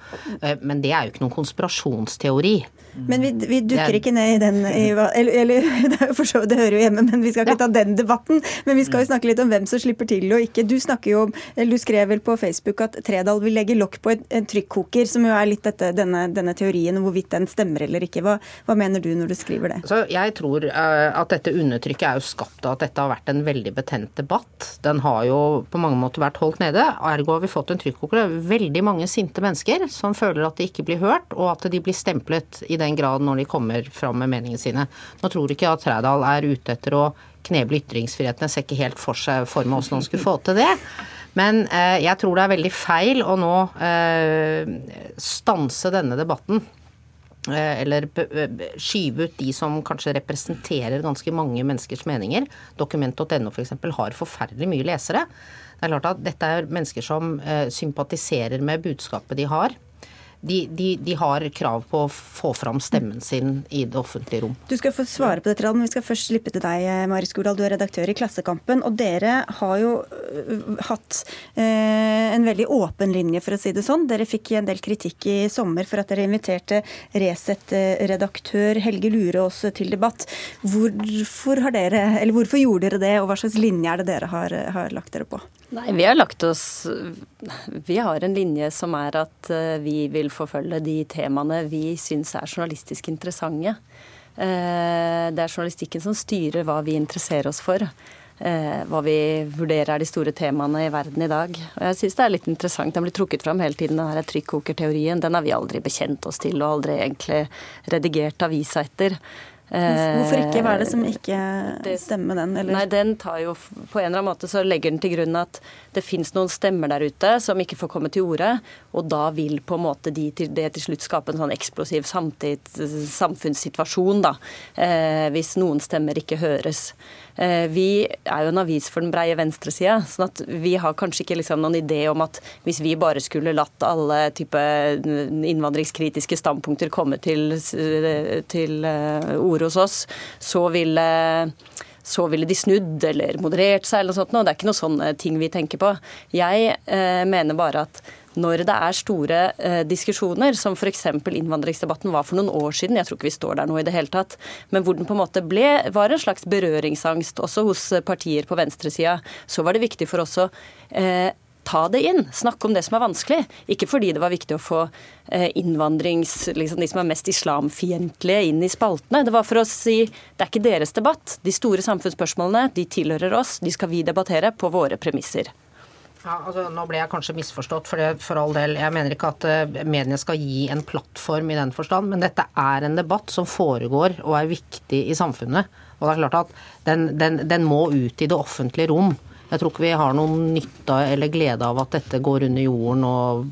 Eh, men det er jo ikke noen konspirasjonsteori. Men vi, vi dukker ikke ned i den i, eller, eller, (laughs) det, så, det, hører jo hjemme, men vi skal ikke ta den debatten. Men vi skal jo snakke litt om hvem som slipper til og ikke. Du snakker jo om, eller du skrev vel på Facebook at Tredal vil legge lokk på en, en trykkoker, som jo er litt dette, denne, denne, teorien om hvorvidt den stemmer eller ikke. Hva, hva, mener du når du skriver det? Så jeg tror uh, at dette undertrykket er jo skapt av at dette har vært en veldig betent debatt. Den har jo på mange måter vært holdt nede. Ergo har vi fått en trykkoker. Det er veldig mange sinte mennesker som føler at de ikke blir hørt, og at de blir stemplet i den grad når de kommer fram med meningene sine. Nå tror ikke jeg at Trædal er ute etter å kneble ytringsfriheten. Jeg ser ikke helt for seg for meg hvordan han skulle få til det. Men eh, jeg tror det er veldig feil å nå eh, stanse denne debatten. Eh, eller skyve ut de som kanskje representerer ganske mange menneskers meninger. Dokument.no f.eks. Har forferdelig mye lesere. Det er klart at dette er mennesker som eh, sympatiserer med budskapet de har de, de, de, har krav på å få fram stemmen sin i det offentlige rom. Du skal få svare på dette, men vi skal først slippe til deg, Mari Skurdal. Du er redaktør i Klassekampen. Og dere har jo øh, hatt eh, en veldig åpen linje, for å si det sånn. Dere fikk en del kritikk i sommer for at dere inviterte Resett-redaktør Helge Lurås til debatt. Hvorfor, har dere, eller hvorfor gjorde dere det, og hva slags linje er det dere har, har lagt dere på? Nei, Vi har lagt oss Vi har en linje som er at eh, vi vil forfølge de temaene vi syns er journalistisk interessante. Eh, det er journalistikken som styrer hva vi interesserer oss for. Eh, hva vi vurderer er de store temaene i verden i dag. Og jeg syns det er litt interessant. Den blir trukket fram hele tiden, denne trykkokerteorien. Den har vi aldri bekjent oss til og aldri egentlig redigert avisa etter. Hvorfor ikke? Hva er det som ikke stemmer den? Eller? Nei, den tar jo På en eller annen måte så legger den til grunn at det fins noen stemmer der ute som ikke får komme til orde, og da vil på en måte de til, det til slutt skape en sånn eksplosiv samtid, samfunnssituasjon, da. Eh, hvis noen stemmer ikke høres. Eh, vi er jo en avis for den breie venstresida, sånn at vi har kanskje ikke liksom noen idé om at hvis vi bare skulle latt alle type innvandringskritiske standpunkter komme til, til eh, orde hos oss, så ville så ville de snudd eller moderert seg eller noe sånt. Og det er ikke noe sånne ting vi tenker på. Jeg eh, mener bare at når det er store eh, diskusjoner, som f.eks. innvandringsdebatten var for noen år siden, jeg tror ikke vi står der nå i det hele tatt, men hvor den på en måte ble, var en slags berøringsangst også hos partier på venstresida, så var det viktig for oss å eh, ta det inn. Snakke om det som er vanskelig. Ikke fordi det var viktig å få eh, innvandrings... Liksom de som er mest islamfiendtlige, inn i spaltene. Det var for å si det er ikke deres debatt. De store samfunnsspørsmålene de tilhører oss. De skal vi debattere på våre premisser. Ja, altså, nå ble jeg kanskje misforstått, for, det, for all del. Jeg mener ikke at uh, mediene skal gi en plattform i den forstand, men dette er en debatt som foregår og er viktig i samfunnet. Og det er klart at den, den, den må ut i det offentlige rom. Jeg tror ikke vi har noen nytte eller glede av at dette går under jorden og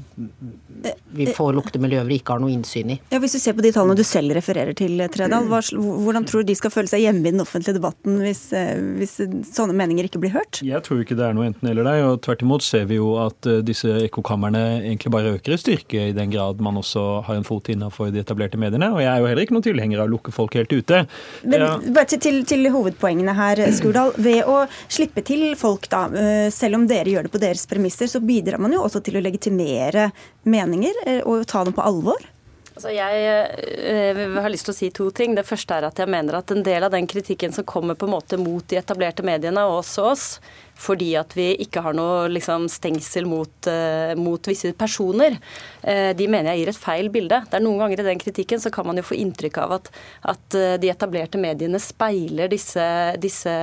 vi får lukte miljøer vi ikke har noe innsyn i. Ja, Hvis du ser på de tallene du selv refererer til, Tredal, hvordan tror du de skal føle seg hjemme i den offentlige debatten hvis, eh, hvis, sånne meninger ikke blir hørt? Jeg tror ikke det er noe enten eller der. og Tvert imot ser vi jo at eh, disse ekkokamrene egentlig bare øker i styrke, i den grad man også har en fot innenfor de etablerte mediene. Og jeg er jo heller ikke noen tilhenger av å lukke folk helt ute. Men ja. bare til, til, til, hovedpoengene her, Skurdal. Ved å slippe til folk, da, eh, selv om dere gjør det på deres premisser, så bidrar man jo også til å legitimere meninger eh, og ta dem på alvor? Altså jeg øh, har lyst til å si to ting. Det første er at jeg mener at en del av den kritikken som kommer på en måte mot de etablerte mediene, og også oss, fordi at vi ikke har noe liksom, stengsel mot, uh, mot, visse personer. Uh, de mener jeg gir et feil bilde. Det er Noen ganger i den kritikken så kan man jo få inntrykk av at, at uh, de etablerte mediene speiler disse, disse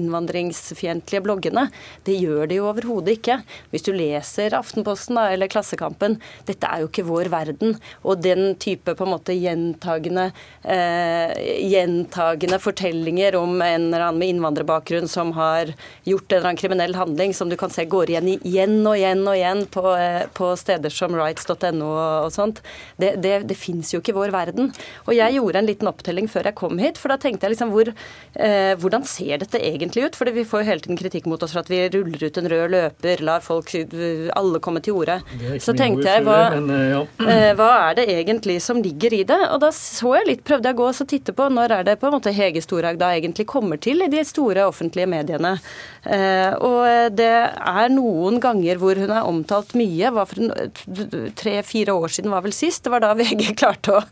innvandringsfiendtlige bloggene. Det gjør de jo overhodet ikke. Hvis du leser Aftenposten da, eller Klassekampen, dette er jo ikke vår verden. Og den type på en måte gjentagende, gjentagende fortellinger om en eller annen med innvandrerbakgrunn som har gjort en eller annen kriminell handling som du kan se går igjen igjen og igjen og igjen på, eh, på steder som rights.no og sånt, det, det, det fins jo ikke i vår verden. Og jeg gjorde en liten opptelling før jeg kom hit, for da tenkte jeg liksom hvor, eh, hvordan ser dette egentlig ut? Fordi vi får jo hele tiden kritikk mot oss for at vi ruller ut en rød løper, lar folk alle komme til orde. Så tenkte jeg hva, men, eh, ja. (clears throat) eh, hva er det egentlig som ligger i det? Og da så jeg litt, prøvde jeg å gå og titte på når er det på en måte Hege Storhaug da egentlig kommer til i de store offentlige mediene. Eh, og det er noen ganger hvor hun er omtalt mye. Tre-fire år siden var vel sist. Det var da (laughs) VG klarte å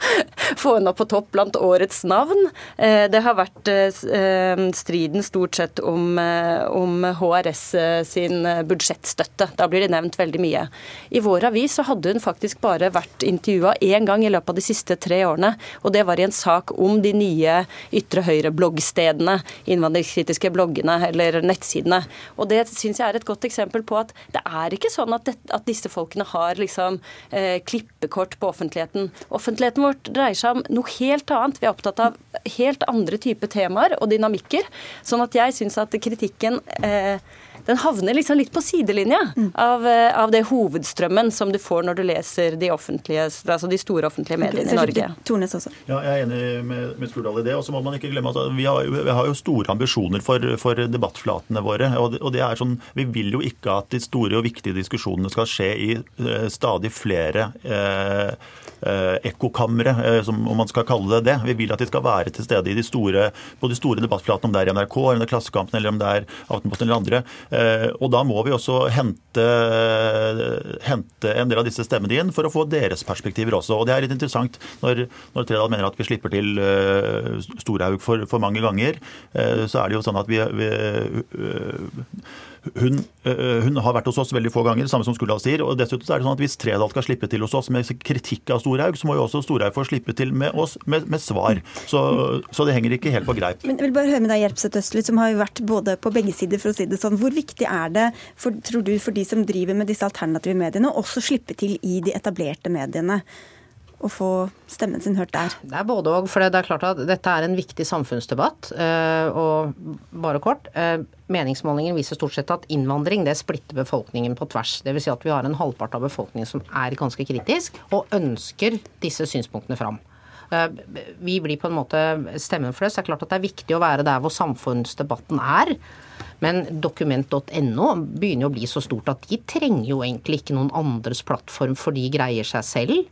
få henne opp på topp blant årets navn. Eh, det har vært eh, striden stort sett om, om HRS sin budsjettstøtte. Da blir det nevnt veldig mye. I vår avis så hadde hun faktisk bare vært intervjua én gang i løpet av de siste tre årene. Og det var i en sak om de nye ytre høyre-bloggstedene, innvandringskritiske bloggene eller nettsidene. Og Det syns jeg er et godt eksempel på at det er ikke sånn at, det, at disse folkene har liksom eh, klippekort på offentligheten. Offentligheten vårt dreier seg om noe helt annet. Vi er opptatt av helt andre typer temaer og dynamikker. Sånn at jeg syns at kritikken eh, den havner liksom litt på sidelinja mm. av, eh, av, det hovedstrømmen som du får når du leser de, altså de store offentlige mediene i Norge. Ja, jeg er enig med, med Skurdal i det. Og så må man ikke glemme at vi har, vi har jo store ambisjoner for, for debattflatene våre. Og det, og det, er sånn, Vi vil jo ikke at de store og viktige diskusjonene skal skje i uh, stadig flere uh, ekkokamre, om man skal kalle det det. Vi vil at de skal være til stede i de store, på de store debattflatene, om det er NRK, eller om det er Klassekampen eller om det er Aftenposten eller andre. Eh, og da må vi også hente, hente, en del av disse stemmene inn for å få deres perspektiver også. Og det er litt interessant når, når Tredal mener at vi slipper til Storhaug for, for, mange ganger. Så er det jo sånn at vi, vi hun, øh, hun, har vært hos oss veldig få ganger, samme som Skuldal sier. og dessuten er det sånn at Hvis Tredal skal slippe til hos oss med kritikk av Storhaug, så må jo også Storhaug få slippe til med oss med, med svar. Så, så, det henger ikke helt på greip. Men jeg vil bare høre med deg, Gjerpseth Østli, som har jo vært både på begge sider, for å si det sånn. Hvor viktig er det, for, tror du, for de som driver med disse alternative mediene, å også slippe til i de etablerte mediene? Å få stemmen sin hørt der? Det er både og. For det er klart at dette er en viktig samfunnsdebatt. Eh, og bare kort. Eh, meningsmålingen viser stort sett at innvandring det splitter befolkningen på tvers. Dvs. Si at vi har en halvpart av befolkningen som er ganske kritisk, og ønsker disse synspunktene fram. Eh, vi blir på en måte stemmen for det. Så det er klart at det er viktig å være der hvor samfunnsdebatten er. Men dokument.no begynner å bli så stort at de trenger jo egentlig ikke noen andres plattform, for de greier seg selv.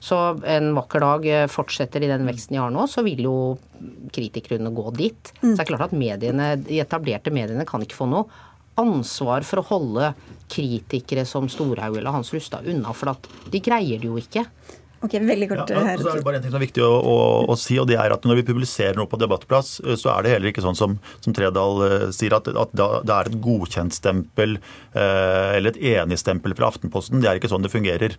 Så en vakker dag eh, fortsetter i den veksten de har nå, så vil jo kritikerne gå dit. Mm. Så det er klart at mediene, de etablerte mediene kan ikke få noe ansvar for å holde kritikere som Storhaug eller Hans Rustad unna, for at de greier det jo ikke. Ok, veldig kort ja, her. Så er det bare en ting som er viktig å, å, å, si, og det er at når vi publiserer noe på Debattplass, eh, så er det heller ikke sånn som, som Tredal sier, at, at det er et godkjentstempel uh, eller et enigstempel fra Aftenposten. Det er ikke sånn det fungerer.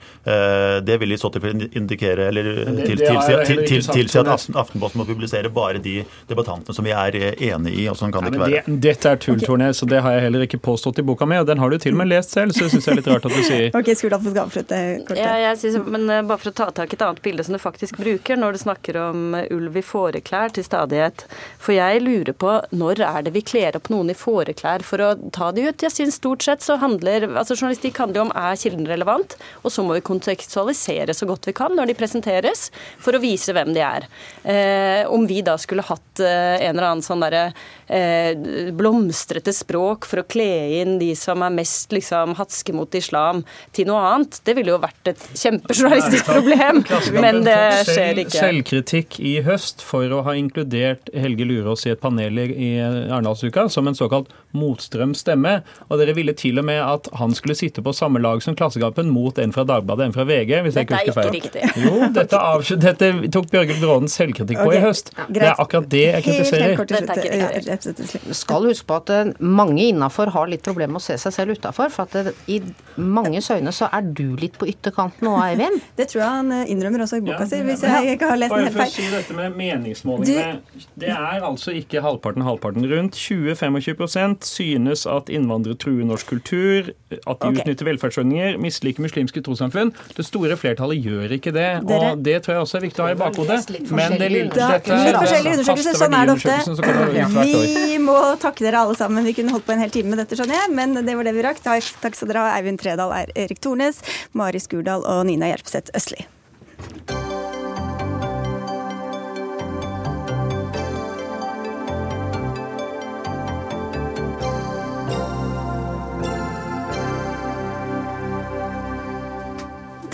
Det vil i så tilfelle indikere eller tilsi at Aftenposten må publisere bare de debattantene som vi er enig i, og sånn kan det ikke være. Det, dette er tull, okay. Tornes, og det har jeg heller ikke påstått i boka mi, og den har du til og med lest selv, så det syns jeg er litt rart at du sier. (laughs) Ok, skulle du avslutte kort. Ja, jeg synes, men bare for å ta tak i et annet bilde som du faktisk bruker når du snakker om ulv i fåreklær til stadighet. For jeg lurer på når er det vi kler opp noen i fåreklær for å ta de ut? Jeg syns stort sett så handler altså Journalistikk handler jo om er kilden relevant, og så må vi kontekstualisere så godt vi kan når de presenteres, for å vise hvem de er. Eh, om vi da skulle hatt eh, en eller annen sånn derre eh, blomstrete språk for å kle inn de som er mest liksom hatske mot islam, til noe annet, det ville jo vært et kjempejournalistisk problem. (laughs) Men det skjer ikke. Selvkritikk i høst for å ha inkludert Helge Lurås i et panel i Arendalsuka som en såkalt motstrøm stemme. Og dere ville til og med at han skulle sitte på samme lag som Klassekampen mot en fra Dagbladet, en fra VG, hvis jeg ikke husker feil. Dette er ikke riktig. Jo, dette, av, dette tok Bjørgul Brånen selvkritikk på okay. i høst. Ja, det er akkurat det jeg kritiserer. Du skal huske på at eh, mange innafor har litt problemer med å se seg selv utafor. For at det, i manges øyne så er du litt på ytterkanten nå, Eivind. (laughs) Det tror jeg han eh, innrømmer også i boka ja, si, hvis jeg ikke har lest den helt feil. Si dette med meningsmålingene. Det er altså ikke halvparten halvparten. Rundt 20-25 synes at innvandrere truer norsk kultur, at de okay. utnytter velferdsordninger, misliker muslimske trossamfunn. Det store flertallet gjør ikke det. Dere, og det tror jeg også er viktig å ha i bakhodet. Men det lille dette er forskjellige undersøkelser. Sånn er det ofte. Vi må takke dere alle sammen. Vi kunne holdt på en hel time med dette, skjønner jeg, men det var det vi rakk. Takk skal dere ha, Eivind Tredal, Erik Tornes, Mari Skurdal og Nina Hjelpseth Østli. Thank you.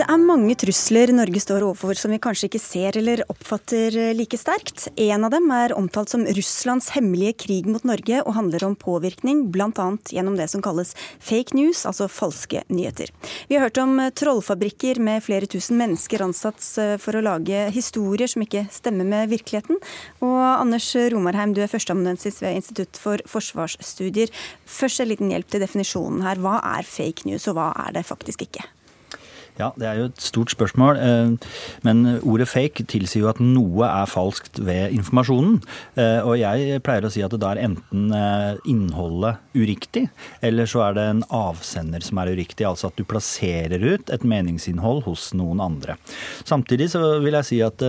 Det er mange trusler Norge står overfor som vi kanskje ikke ser eller oppfatter like sterkt. En av dem er omtalt som Russlands hemmelige krig mot Norge og handler om påvirkning, bl.a. gjennom det som kalles fake news, altså falske nyheter. Vi har hørt om trollfabrikker med flere tusen mennesker ansatt for å lage historier som ikke stemmer med virkeligheten. Og Anders Romarheim, du er førsteamanuensis ved Institutt for forsvarsstudier. Først en liten hjelp til definisjonen her. Hva er fake news, og hva er det faktisk ikke? Ja, det er jo et stort spørsmål. Eh, men ordet fake tilsier jo at noe er falskt ved informasjonen. Eh, og jeg pleier å si at det da er enten eh, innholdet uriktig, eller så er det en avsender som er uriktig. Altså at du plasserer ut et meningsinnhold hos noen andre. Samtidig så vil jeg si at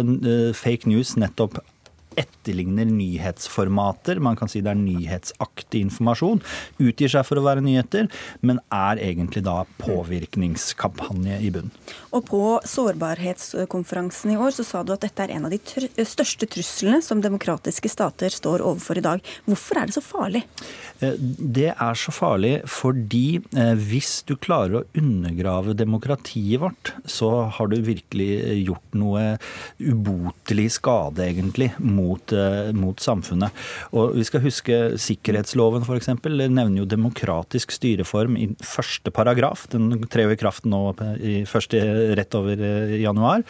fake news nettopp etterligner nyhetsformater. Man kan si det er nyhetsaktig informasjon. Utgir seg for å være nyheter, men er egentlig da påvirkningskampanje i bunn. Og på sårbarhetskonferansen i år så sa du at dette er en av de tr største truslene som demokratiske stater står overfor i dag. Hvorfor er det så farlig? Eh, det er så farlig fordi eh, hvis du klarer å undergrave demokratiet vårt, så har du virkelig gjort noe ubotelig skade, egentlig, mot mot, eh, mot samfunnet. Og vi skal huske sikkerhetsloven f.eks. nevner jo demokratisk styreform i første paragraf. Den trer jo i kraft nå i, første, rett over eh, januar.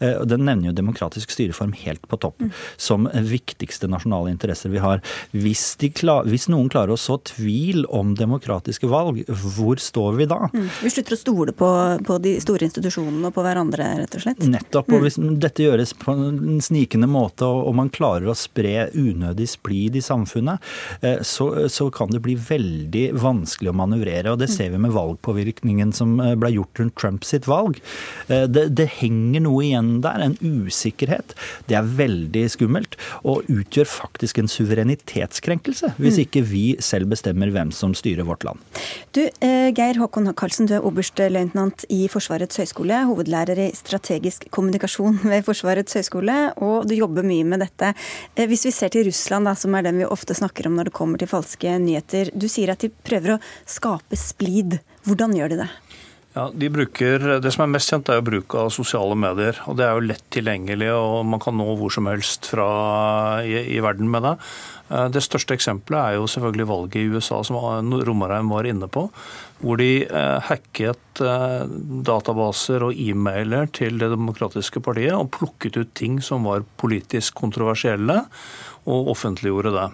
Eh, den nevner jo demokratisk styreform helt på topp mm. som viktigste nasjonale interesser vi har. Hvis, klar, hvis, noen klarer å så tvil om demokratiske valg, hvor står vi da? Mm. Vi slutter å stole på, på, de store institusjonene og på hverandre, rett og slett? Nettopp. Og mm. hvis dette gjøres på en snikende måte, og man klarer å spre unødig splid i samfunnet, eh, så, så, kan det bli veldig vanskelig å manøvrere. og Det ser vi med valgpåvirkningen som eh, ble gjort rundt Trump sitt valg. Eh, det, det henger noe igjen der, en usikkerhet. Det er veldig skummelt, og utgjør faktisk en suverenitetskrenkelse hvis mm. ikke vi selv bestemmer hvem som styrer vårt land. Du, Geir Håkon Karlsen, du er oberstløytnant i Forsvarets høgskole, hovedlærer i strategisk kommunikasjon ved Forsvarets høgskole, og du jobber mye med dette. Eh, hvis vi ser til Russland, da, som er den vi ofte snakker om når det kommer til falske nyheter. Du sier at de prøver å skape splid. Hvordan gjør de det? Ja, de bruker, Det som er mest kjent, er jo bruk av sosiale medier. og Det er jo lett tilgjengelig, og man kan nå hvor som helst fra, i, i verden med det. Eh, det største eksempelet er jo selvfølgelig valget i USA, som Romarheim var inne på. Hvor de eh, hacket eh, databaser og e-mailer til Det demokratiske partiet og plukket ut ting som var politisk kontroversielle, og offentliggjorde det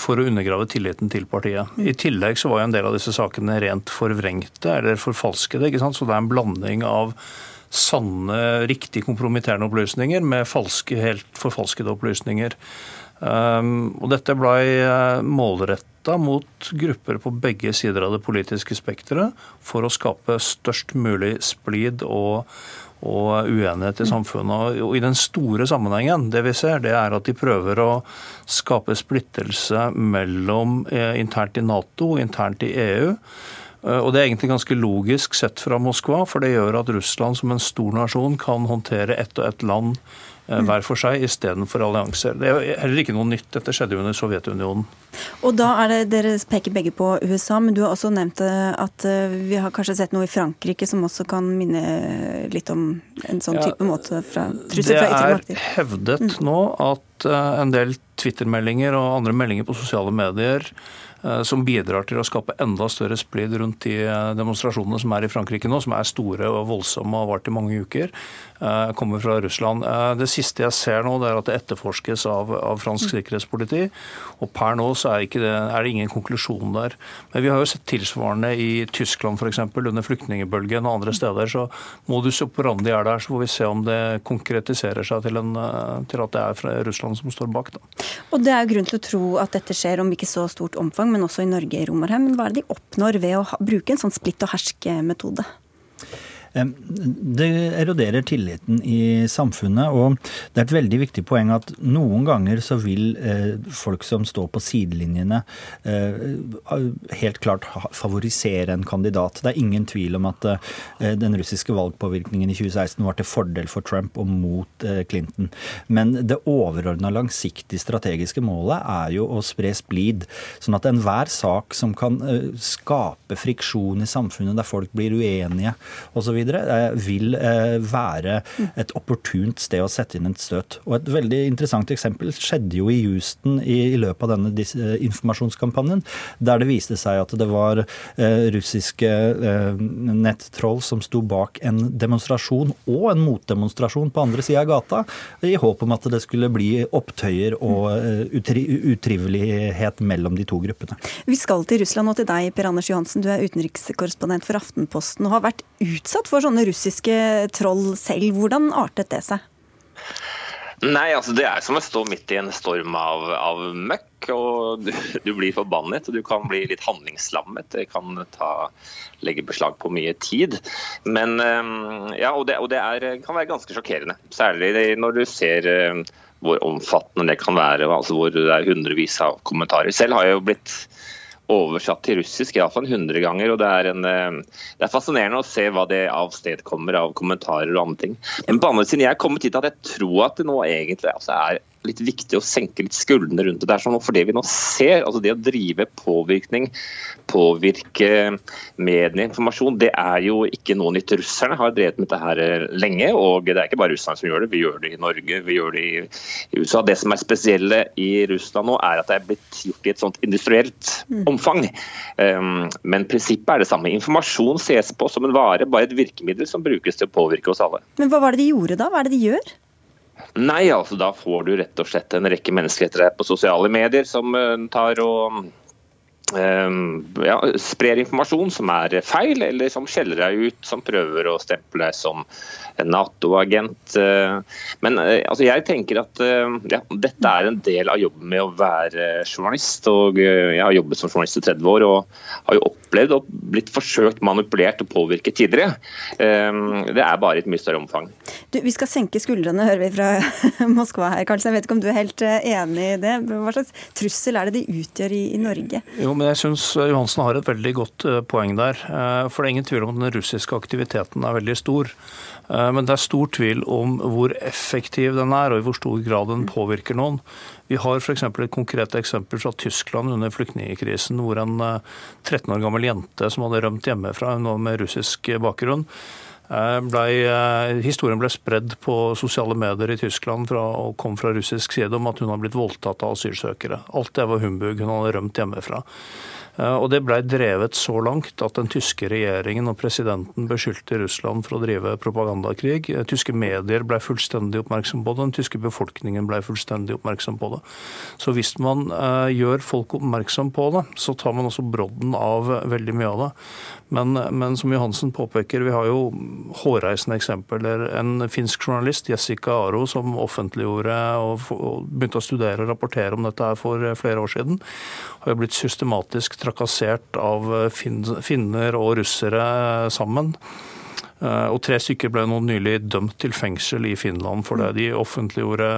for å undergrave tilliten til partiet. I tillegg så var jo en del av disse sakene rent forvrengte eller forfalskede. ikke sant? Så det er en blanding av sanne, riktig kompromitterende opplysninger med falske, helt forfalskede opplysninger. Um, og dette ble eh, målretta mot grupper på begge sider av det politiske spekteret for å skape størst mulig splid og, og uenighet i samfunnet. Og I den store sammenhengen, det vi ser, det er at de prøver å skape splittelse mellom eh, internt i Nato internt i EU. Eh, og Det er egentlig ganske logisk sett fra Moskva, for det gjør at Russland som en stor nasjon kan håndtere ett og ett land hver for seg istedenfor allianser. Det er heller ikke noe nytt. Dette skjedde jo under Sovjetunionen. Og da er det, Dere peker begge på USA, men du har også nevnt eh, at eh, vi har kanskje sett noe i Frankrike som også kan minne litt om en sånn type ja, måte fra trussel fra ytre makter? Det er hevdet mm. nå at en del Twitter-meldinger og andre meldinger på sosiale medier Eh, som bidrar til å skape enda større splid rundt de eh, demonstrasjonene som er i Frankrike nå, som er store og voldsomme og har vart i mange uker, eh, kommer fra Russland. Det siste jeg ser nå, det er at det etterforskes av, av fransk sikkerhetspoliti. Og per nå så er, det, er, det, ingen konklusjon der. Men vi har jo sett tilsvarende i Tyskland f.eks. under flyktningebølgen og andre steder. Så modus operandi er der, så får vi se om det konkretiserer seg til, en, til at det er Russland som står bak. Da. Og det er grunn til å tro at dette skjer om ikke så stort omfang men også i Norge i Romerheim. Hva er det de oppnår ved å bruke en sånn splitt og hersk-metode? Det eroderer tilliten i samfunnet. Og det er et veldig viktig poeng at noen ganger så vil eh, folk som står på sidelinjene, eh, helt klart favorisere en kandidat. Det er ingen tvil om at eh, den russiske valgpåvirkningen i 2016 var til fordel for Trump og mot Clinton. Men det overordna langsiktig strategiske målet er jo å spre splid. Sånn at enhver sak som kan skape friksjon i samfunnet, der folk blir uenige osv., Eh, vil eh, være et opportunt sted å sette inn et støt. Og Et veldig interessant eksempel skjedde jo i Houston i, løpet av denne eh, informasjonskampanjen, der det viste seg at det var russiske nettroll som sto bak en demonstrasjon og en motdemonstrasjon på andre sida av gata, i håp om at det skulle bli opptøyer og utri utrivelighet mellom de to gruppene. Vi skal til Russland og til deg, Per Anders Johansen. Du er utenrikskorrespondent for Aftenposten og har vært utsatt for sånne russiske troll selv. Hvordan artet det seg? Nei, altså Det er som å stå midt i en storm av, av møkk. og du, du, blir forbannet og du kan bli litt handlingslammet. Det kan ta, legge beslag på mye tid. Men, ehm, ja, Og det, og det er, kan være ganske sjokkerende. Særlig når du ser ehm, hvor omfattende det kan være. altså Hvor det er hundrevis av kommentarer. Selv har jeg jo blitt oversatt til russisk iallfall 100 ganger. og det er, en, eh, det er, fascinerende å se hva det avstedkommer av kommentarer og andre ting. Men på andre siden, jeg er kommet hit at jeg tror at det nå egentlig altså, er litt viktig å senke litt skuldrene rundt det. Det er sånn for det vi nå ser, altså det å drive påvirkning, påvirke medieinformasjon, det er jo ikke noe nytt. Russerne har drevet med dette her eh, lenge, og det er ikke bare russerne som gjør det. Vi gjør det i Norge, vi gjør det i USA. Det som er spesielle i Russland nå, er at det er blitt gjort i et sånt industrielt mm. omfang. Um, men prinsippet er det samme. Informasjon ses på som en vare, bare et virkemiddel som brukes til å påvirke oss alle. Men hva var det de gjorde da? Hva er det de gjør? Nei, altså da får du rett og slett en rekke deg på sosiale medier som eh, tar og ja, sprer informasjon som er feil, eller som skjeller deg ut, som prøver å stemple deg som Nato-agent. Eh, men eh, altså, jeg tenker at eh, ja, dette er en del av jobben med å være journalist. og Jeg har jobbet som journalist i 30 år og har jo opplevd og blitt forsøkt manipulert og påvirket tidligere. Det er bare i et mye større omfang. Du, vi skal senke skuldrene, hører vi fra (laughs) Moskva her. Karlsen. Jeg vet ikke om du er helt enig i det. Hva slags trussel er det de utgjør i, i Norge? Jo, men jeg syns Johansen har et veldig godt poeng der. For det er ingen tvil om at den russiske aktiviteten er veldig stor. Men det er stor tvil om hvor effektiv den er, og i hvor stor grad den påvirker noen. Vi har f.eks. et konkret eksempel fra Tyskland under flyktningkrisen, hvor en 13 år gammel jente som hadde rømt hjemmefra, hun var med russisk bakgrunn, Eh, ble, eh, historien ble spredd på sosiale medier i Tyskland fra, og kom fra russisk side om at hun har blitt voldtatt av asylsøkere. Alt det var humbug. Hun hadde rømt hjemmefra. Eh, og Det ble drevet så langt at den tyske regjeringen og presidenten beskyldte Russland for å drive propagandakrig. Eh, tyske medier ble fullstendig oppmerksom på det, den tyske befolkningen ble fullstendig oppmerksom på det. Så hvis man eh, gjør folk oppmerksom på det, så tar man også brodden av veldig mye av det. Men, men, som Johansen påpeker, vi har jo hårreisende eksempler. En finsk journalist, Jessica Aro, som offentliggjorde og, begynte å studere og rapportere om dette her for flere år siden, har jo blitt systematisk trakassert av eh, finner og russere sammen. Eh, og Tre stykker ble nå nylig dømt til fengsel i Finland for det. De offentliggjorde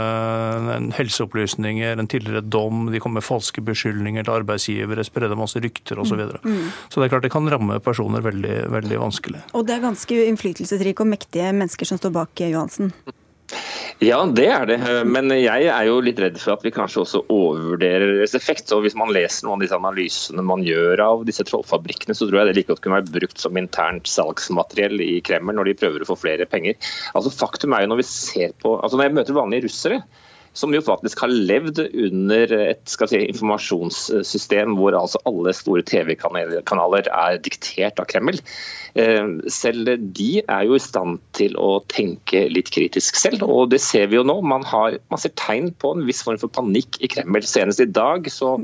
en helseopplysninger, en tidligere dom, de kom med falske beskyldninger til arbeidsgivere, spredde masse rykter osv. Så, videre. mm. så det er klart det kan ramme personer veldig, veldig vanskelig. Og det er ganske innflytelsesrike og mektige mennesker som står bak Johansen? Ja, det er det. Men jeg er jo litt redd for at vi kanskje også overvurderer deres effekt. Og hvis man leser noen av disse analysene man gjør av disse trollfabrikkene, så tror jeg det like godt kunne vært brukt som internt salgsmateriell i Kreml når de prøver å få flere penger. Altså Faktum er jo når vi ser på Altså når jeg møter vanlige russere, som jo faktisk har levd under et si, informasjonssystem hvor altså alle store TV-kanaler er diktert av Kreml. Eh, selv de er jo i stand til å tenke litt kritisk selv, og det ser vi jo nå. Man, har, man ser tegn på en viss form for panikk i Kreml. Senest i dag så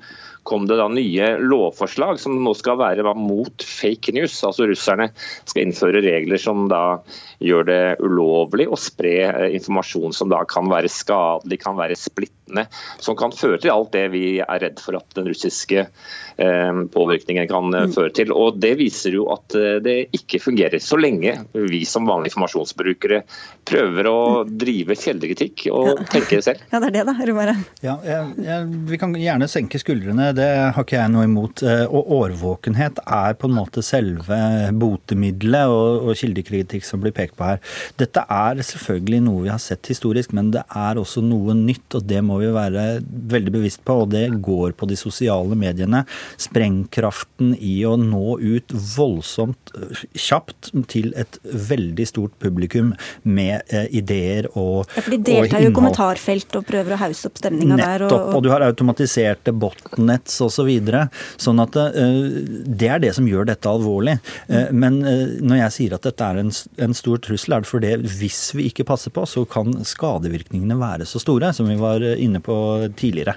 kom det da nye lovforslag som nå skal være mot fake news. Altså Russerne skal innføre regler som da gjør det ulovlig å spre eh, informasjon som da kan være skadelig, kan være splittende, som kan føre til alt det vi er redd for at den russiske eh, påvirkningen kan eh, mm. føre til. Og Det viser jo at det ikke fungerer, så lenge vi som vanlige informasjonsbrukere prøver å drive kjeldekritikk og tenke selv. (laughs) Ja, det er det da, Romare. Ja, jeg, jeg, vi kan gjerne senke skuldrene, det har ikke jeg noe imot. Og årvåkenhet er på en måte selve botemiddelet og, og kildekritikk som blir pekt pekt på her. Dette er selvfølgelig noe vi har sett historisk, men det er også noe nytt, og det må vi være veldig bevisst på. Og det går på de sosiale mediene. Sprengkraften i å nå ut voldsomt øh, kjapt til et veldig stort publikum med eh, ideer og, ja, for De deltar jo i kommentarfelt og prøver å hause opp stemninga der. Nettopp. og... og du har automatiserte botnets osv. så videre, sånn at eh, det er det som gjør dette alvorlig. Eh, men uh, når jeg sier at dette er en, en stor stor trussel er det fordi hvis vi ikke passer på, så kan skadevirkningene være så store, som vi var inne på tidligere.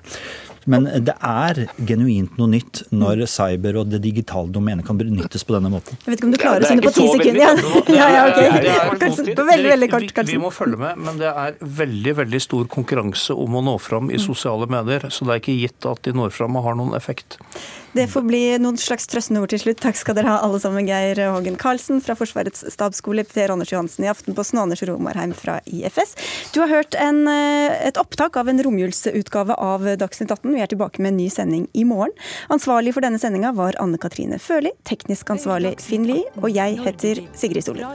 Men det er genuint noe nytt når cyber og det digitale domenet kan benyttes på denne måten. Jeg vet ikke om du klarer å synge på ti sekunder. (laughs) Ja, ja, ok. Kanskje veldig, veldig kort. Vi, vi må følge med, men det er veldig veldig stor konkurranse om å nå fram i sosiale medier. Så det er ikke gitt at de når fram og har noen effekt. Det får bli noen slags trøstende ord til slutt. Takk skal dere ha alle sammen. Geir Hågen Karlsen fra Forsvarets stabsskole, Per Anders Johansen i Aftenposten og Anders Romarheim fra IFS. Du har hørt en, eh, et opptak av en romjulsutgave av Dagsnytt 18. Vi er tilbake med en ny sending i morgen. Ansvarlig for denne sendinga var Anne Katrine Førli, teknisk ansvarlig Finn Lie, og jeg heter Sigrid Solli.